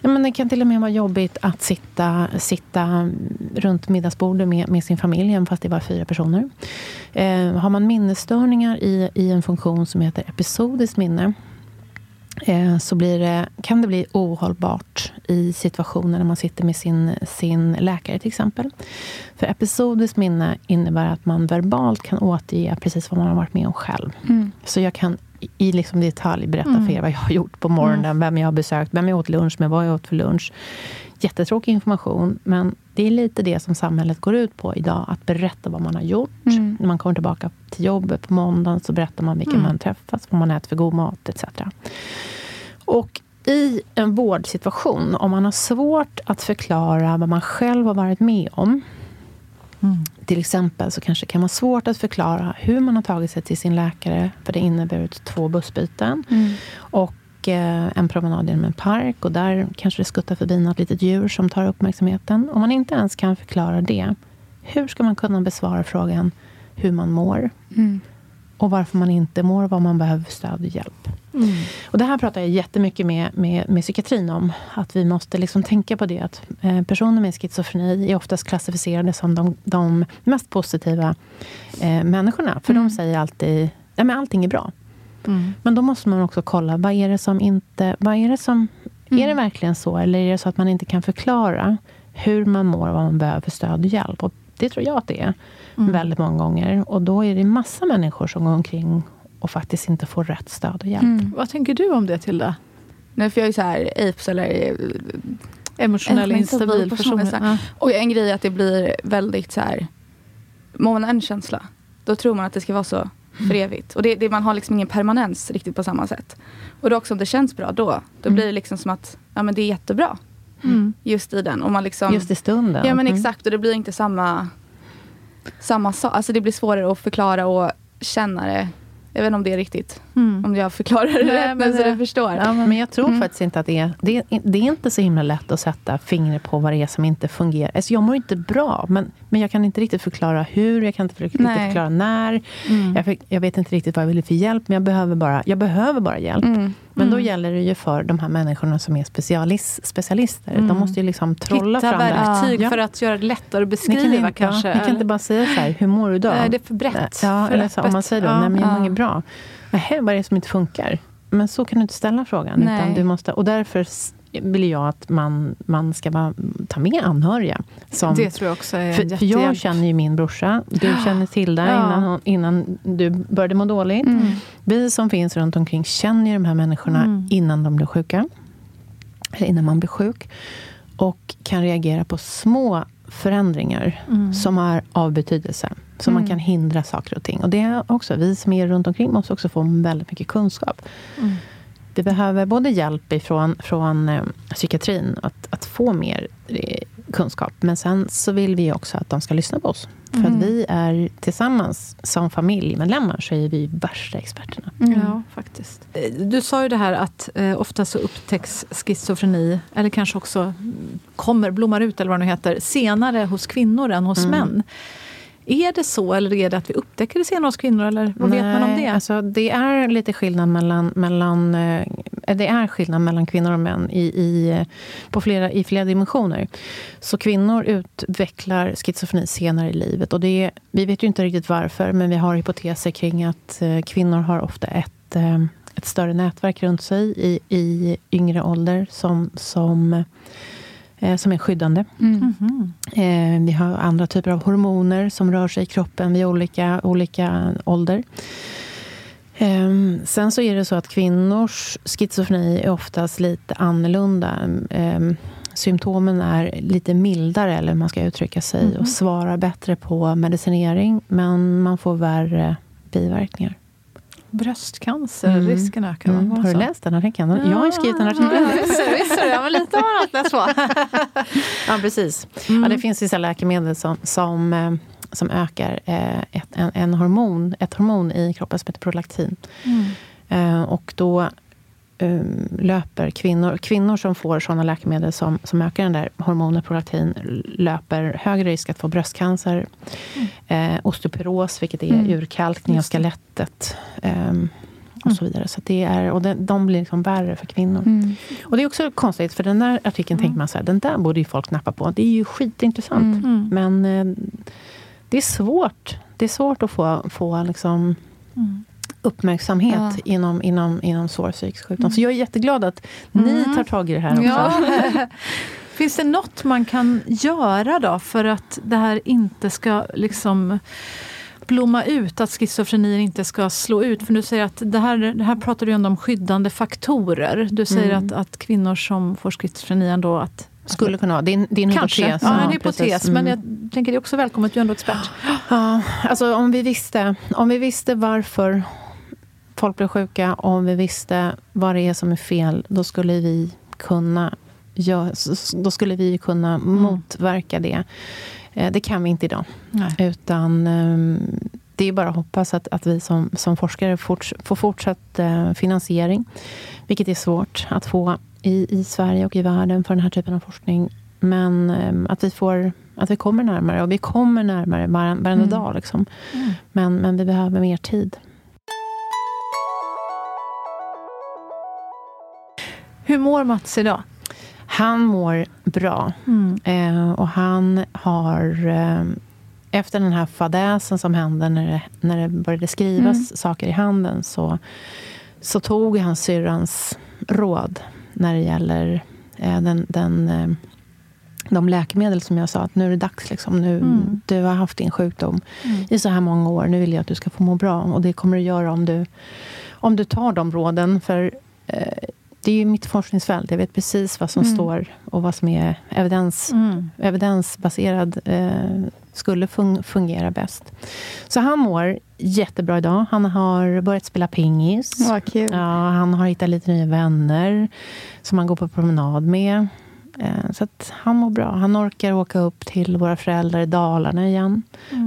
Ja, men det kan till och med vara jobbigt att sitta, sitta runt middagsbordet med, med sin familj, även fast det är bara fyra personer. Uh, har man minnesstörningar i, i en funktion som heter episodiskt minne, så blir det, kan det bli ohållbart i situationer när man sitter med sin, sin läkare till exempel. För episodiskt minne innebär att man verbalt kan återge precis vad man har varit med om själv. Mm. Så jag kan i liksom detalj berätta mm. för er vad jag har gjort på morgonen, mm. vem jag har besökt, vem jag åt lunch med, vad jag åt för lunch. Jättetråkig information, men det är lite det som samhället går ut på idag. Att berätta vad man har gjort. Mm. När man kommer tillbaka till jobbet på måndagen så berättar man vilka mm. man träffats, vad man äter för god mat etc. Och i en vårdsituation, om man har svårt att förklara vad man själv har varit med om. Mm. Till exempel så kanske det kan vara svårt att förklara hur man har tagit sig till sin läkare. För det innebär två bussbyten. Mm. Och en promenad genom en park. Och där kanske det skuttar förbi något litet djur som tar uppmärksamheten. Om man inte ens kan förklara det. hur ska man kunna besvara frågan hur man mår? Mm. Och varför man inte mår, vad man behöver stöd och hjälp. Mm. Och det här pratar jag jättemycket med, med, med psykiatrin om. Att vi måste liksom tänka på det. Att eh, personer med schizofreni är oftast klassificerade som de, de mest positiva eh, människorna. För Mm. de säger alltid ja, men allting är bra. Mm. Men då måste man också kolla, vad är det som inte... Vad är, det som, Mm. är det verkligen så? Eller är det så att man inte kan förklara hur man mår och vad man behöver för stöd och hjälp? Och det tror jag att det är Mm. väldigt många gånger. Och då är det massa människor som går omkring och faktiskt inte får rätt stöd och hjälp. Mm. Vad tänker du om det, Tilda? Nej, för jag är så här, apes eller... eh, Emotionell instabil person, person. Ja. Och en grej är att det blir väldigt så här... Mår man en känsla, då tror man att det ska vara så för evigt. Och det, det, man har liksom ingen permanens riktigt på samma sätt. Och då också om det känns bra då, då Mm. blir det liksom som att ja, men det är jättebra Mm. just i den. Och man liksom, Just i stunden. Ja men Mm. exakt, och det blir inte samma, samma sak. Alltså det blir svårare att förklara och känna det. Jag vet inte om det är riktigt, Mm. om jag förklarar det Nej, rätt men så du förstår. Ja, men jag tror Mm. faktiskt inte att det är, det är... Det är inte så himla lätt att sätta fingret på vad det är som inte fungerar. Alltså jag mår inte bra, men, men jag kan inte riktigt förklara hur, jag kan inte riktigt Nej. förklara när. Mm. Jag, jag vet inte riktigt vad jag vill för hjälp, men jag behöver bara, jag behöver bara hjälp. Mm. Men då Mm. gäller det ju för de här människorna som är specialis, specialister. Mm. De måste ju liksom trolla Hitta fram det. verktyg Ja. för att göra det lättare att Ni kan, beskriva inte, kanske. ja, ni kan inte bara säga så här, hur mår du idag? Nej, det är för brett. Ja, för eller så, om man säger då, Ja. nej men jag mår Ja. inget bra. Nej, vad är det som inte funkar? Men så kan du inte ställa frågan. Nej. Utan du måste, och därför vill jag att man, man ska bara ta med anhöriga. Som, Det tror jag också är för, för jag känner ju min brorsa. Du känner till det Ja. innan, hon- innan du började må dåligt. Mm. Vi som finns runt omkring känner ju de här människorna Mm. innan de blir sjuka. Eller innan man blir sjuk. Och kan reagera på små förändringar Mm. som är av betydelse. Så man Mm. kan hindra saker och ting. Och det är också, vi som är runt omkring måste också få väldigt mycket kunskap. Mm. Vi behöver både hjälp ifrån, från eh, psykiatrin att, att få mer eh, kunskap. Men sen så vill vi också att de ska lyssna på oss. För Mm. att vi är tillsammans som familjemedlemmar så är vi värsta experterna. Mm. Ja, faktiskt. Eh, Du sa ju det här att eh, ofta så upptäcks schizofreni, eller kanske också mm, kommer, blommar ut eller vad det nu heter, senare hos kvinnor än hos Mm. män. Är det så, eller är det att vi upptäcker det senare hos kvinnor? Eller vad vet man om Nej, det? Alltså, det är lite skillnad mellan, mellan, eh, det är skillnad mellan kvinnor och män i, i, på flera, i flera dimensioner. Så kvinnor utvecklar schizofreni senare i livet. Och det vi vet ju inte riktigt varför, men vi har hypoteser kring att eh, kvinnor har ofta ett, eh, ett större nätverk runt sig i, i yngre ålder som, som, som är skyddande. Mm. Eh, vi har andra typer av hormoner som rör sig i kroppen vid olika, olika ålder. Eh, sen så är det så att kvinnors schizofreni är oftast lite annorlunda. Eh, symptomen är lite mildare, eller hur man ska uttrycka sig, Mhm. och svarar bättre på medicinering, men man får värre biverkningar. Bröstcancer, Mm. risken ökar. Mm. Har du läst den artikeln? Jag har ju skrivit en artikel. Ja, visst. Ja, men lite har allt läst [LAUGHS] på. Ja, precis. Mm. Ja, det finns vissa läkemedel som, som, eh, som ökar eh, ett, en, en hormon, ett hormon i kroppen som heter prolaktin. Mm. Eh, och då löper kvinnor, kvinnor som får sådana läkemedel som, som ökar den där hormonet prolaktin löper högre risk att få bröstcancer, eh, osteoporos, vilket är Mm. urkalkning av det. skelettet. ehm, och så vidare. Så det är, och de, de blir liksom värre för kvinnor. Mm. Och det är också konstigt, för den där artikeln tänker man så här, den där borde ju folk nappa på. Det är ju skitintressant. Mm. Mm. Men eh, det är svårt. Det är svårt att få, få liksom Mm. Uppmärksamhet Ja. inom, inom, inom svår psykisk sjukdom. Så jag är jätteglad att ni Mm. tar tag i det här också. Ja. [LAUGHS] Finns det något man kan göra då för att det här inte ska liksom blomma ut, att schizofrenin inte ska slå ut? För du säger att det här, det här pratar du ändå om skyddande faktorer. Du säger Mm. att, att kvinnor som får schizofreni ändå att Skulle kunna vara. Det är en, det är en Kanske, hypotes. ja, en hypotes. precis. Men Mm. jag tänker det är också välkommet, du är ändå expert. Ja, alltså om vi visste, om vi visste varför folk blir sjuka, och om vi visste vad det är som är fel, då skulle vi kunna, s- då skulle vi kunna motverka det. Eh, Det kan vi inte idag. Nej. Utan ehm, det är bara att hoppas att, att vi som, som forskare forts, får fortsatt eh, finansiering. Vilket är svårt att få i, i Sverige och i världen för den här typen av forskning. Men ehm, att vi får att vi kommer närmare. Och vi kommer närmare varenda Mm. dag. Liksom. Men, men vi behöver mer tid. Hur mår Mats idag? Han mår bra. Eh, och han har... Eh, efter den här fadäsen som hände när det, när det började skrivas saker i handen så, så tog han syrrans råd när det gäller eh, den, den, eh, de läkemedel som jag sa att nu är det dags. Liksom. Nu, Du har haft din sjukdom i så här många år. Nu vill jag att du ska få må bra. Och det kommer du göra om du, om du tar de råden. För eh, det är ju mitt forskningsfält. Jag vet precis vad som står och vad som är evidens, evidensbaserad eh, skulle fun- fungera bäst. Så han mår jättebra idag. Han har börjat spela pingis. Vad kul. Ja, han har hittat lite nya vänner som han går på promenad med. Eh, Så att han mår bra. Han orkar åka upp till våra föräldrar i Dalarna igen.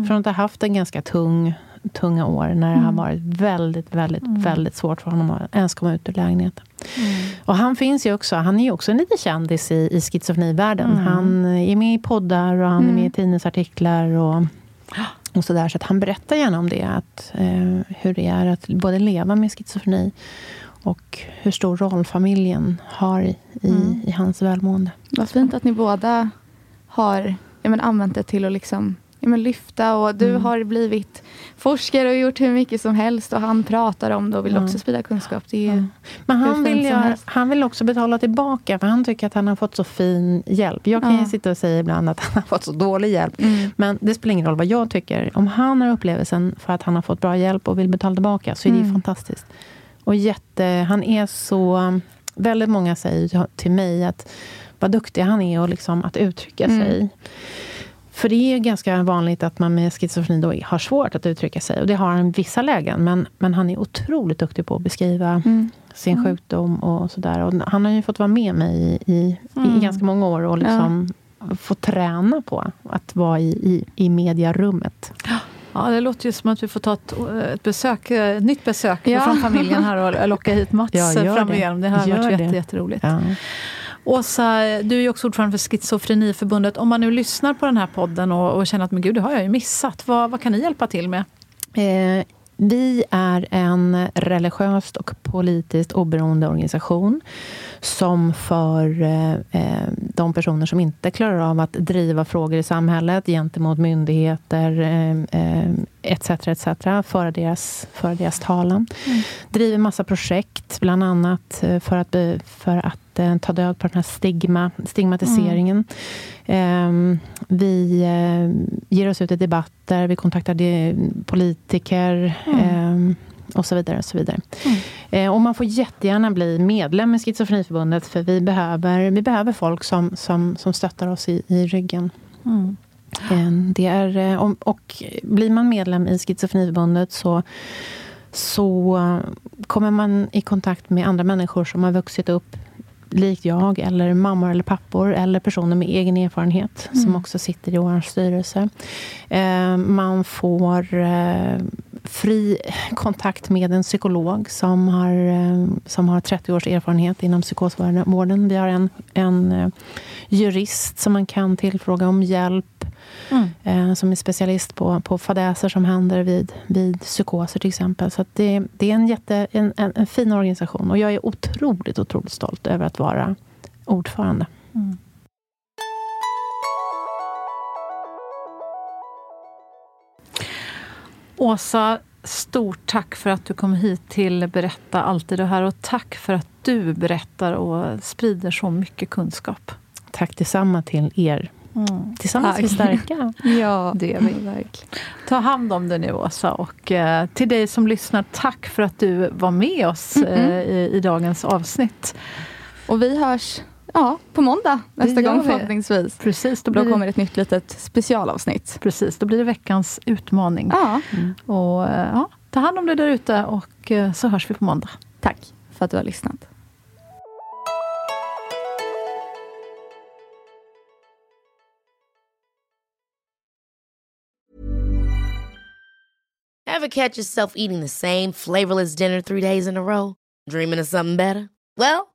Från att ha haft en ganska tung, tunga år när det har varit väldigt, väldigt, väldigt svårt för honom att ens komma ut ur lägenheten. Och han finns ju också, han är ju också en liten kändis i, i schizofrenivärlden. Han är med i poddar och han är med i tidningsartiklar och, [GASPS] och sådär. Så att han berättar gärna om det, att, eh, hur det är att både leva med schizofreni och hur stor roll familjen har i, i, i hans välmående. Vad fint att ni båda har ja, men, använt det till att liksom, ja, men, lyfta. Och du har blivit forskare och gjort hur mycket som helst. Och han pratar om det och vill Ja. också sprida kunskap. Det ju, Men han vill, göra, han vill också betala tillbaka, för han tycker att han har fått så fin hjälp. Jag kan ju sitta och säga ibland att han har fått så dålig hjälp. Mm. Men det spelar ingen roll vad jag tycker. Om han har upplevelsen för att han har fått bra hjälp och vill betala tillbaka, så är det Mm. fantastiskt. Och jätte, han är så... Väldigt många säger till mig att vad duktig han är och liksom att uttrycka Mm. sig. För det är ganska vanligt att man med schizofreni då har svårt att uttrycka sig. Och det har han i vissa lägen. Men, men han är otroligt duktig på att beskriva Mm. sin sjukdom och sådär. Och han har ju fått vara med mig i, i, i ganska många år och liksom få träna på att vara i, i, i mediarummet. Ja, det låter ju som att vi får ta ett, ett, besök, ett nytt besök Ja. från familjen här och locka hit Mats Ja, fram det. igenom. Det har Gör varit det. jätte, jätteroligt. Ja. Åsa, du är ju också ordförande för Schizofreniförbundet. Om man nu lyssnar på den här podden och, och känner att men gud, det har jag ju missat. Vad, vad kan ni hjälpa till med? Eh, vi är en religiöst och politiskt oberoende organisation som för eh, eh, de personer som inte klarar av att driva frågor i samhället gentemot myndigheter eh, eh, etc. etc. föra deras, föra deras talan. Driver massa projekt, bland annat eh, för att, för att ta död på den här stigma, stigmatiseringen. Ehm, vi ger oss ut i debatter, vi kontaktar politiker ehm, och så vidare. Och, så vidare. Eh, och man får jättegärna bli medlem i Schizofreniförbundet för vi behöver, vi behöver folk som, som, som stöttar oss i, i ryggen. Eh, Det är, eh, och blir man medlem i Schizofreniförbundet så, så kommer man i kontakt med andra människor som har vuxit upp likt jag, eller mammor eller pappor, eller personer med egen erfarenhet som också sitter i vår styrelse. Man får fri kontakt med en psykolog som har, eh, som har 30 års erfarenhet inom psykosvården. Vi har en, en eh, jurist som man kan tillfråga om hjälp eh, som är specialist på, på fadäser som händer vid, vid psykoser till exempel. Så det, det är en, jätte, en, en, en fin organisation och jag är otroligt, otroligt stolt över att vara ordförande. Åsa, stort tack för att du kom hit till Berätta alltid det här och tack för att du berättar och sprider så mycket kunskap. Tack detsamma till er. Tillsammans är vi starka. [LAUGHS] Ja, det är vi verkligen. Ta hand om det nu Åsa och eh, till dig som lyssnar, tack för att du var med oss eh, i, i dagens avsnitt. Och vi hörs ja, på måndag nästa gång vi. förhoppningsvis. Precis, då Då blir, kommer ett nytt litet specialavsnitt. precis, då blir det veckans utmaning. Ja, Och, eh, ja, ta hand om dig där ute och eh, så hörs vi på måndag. tack för att du har lyssnat. Ever catch yourself eating the same flavorless dinner three days in a row? Dreaming of something better? Well,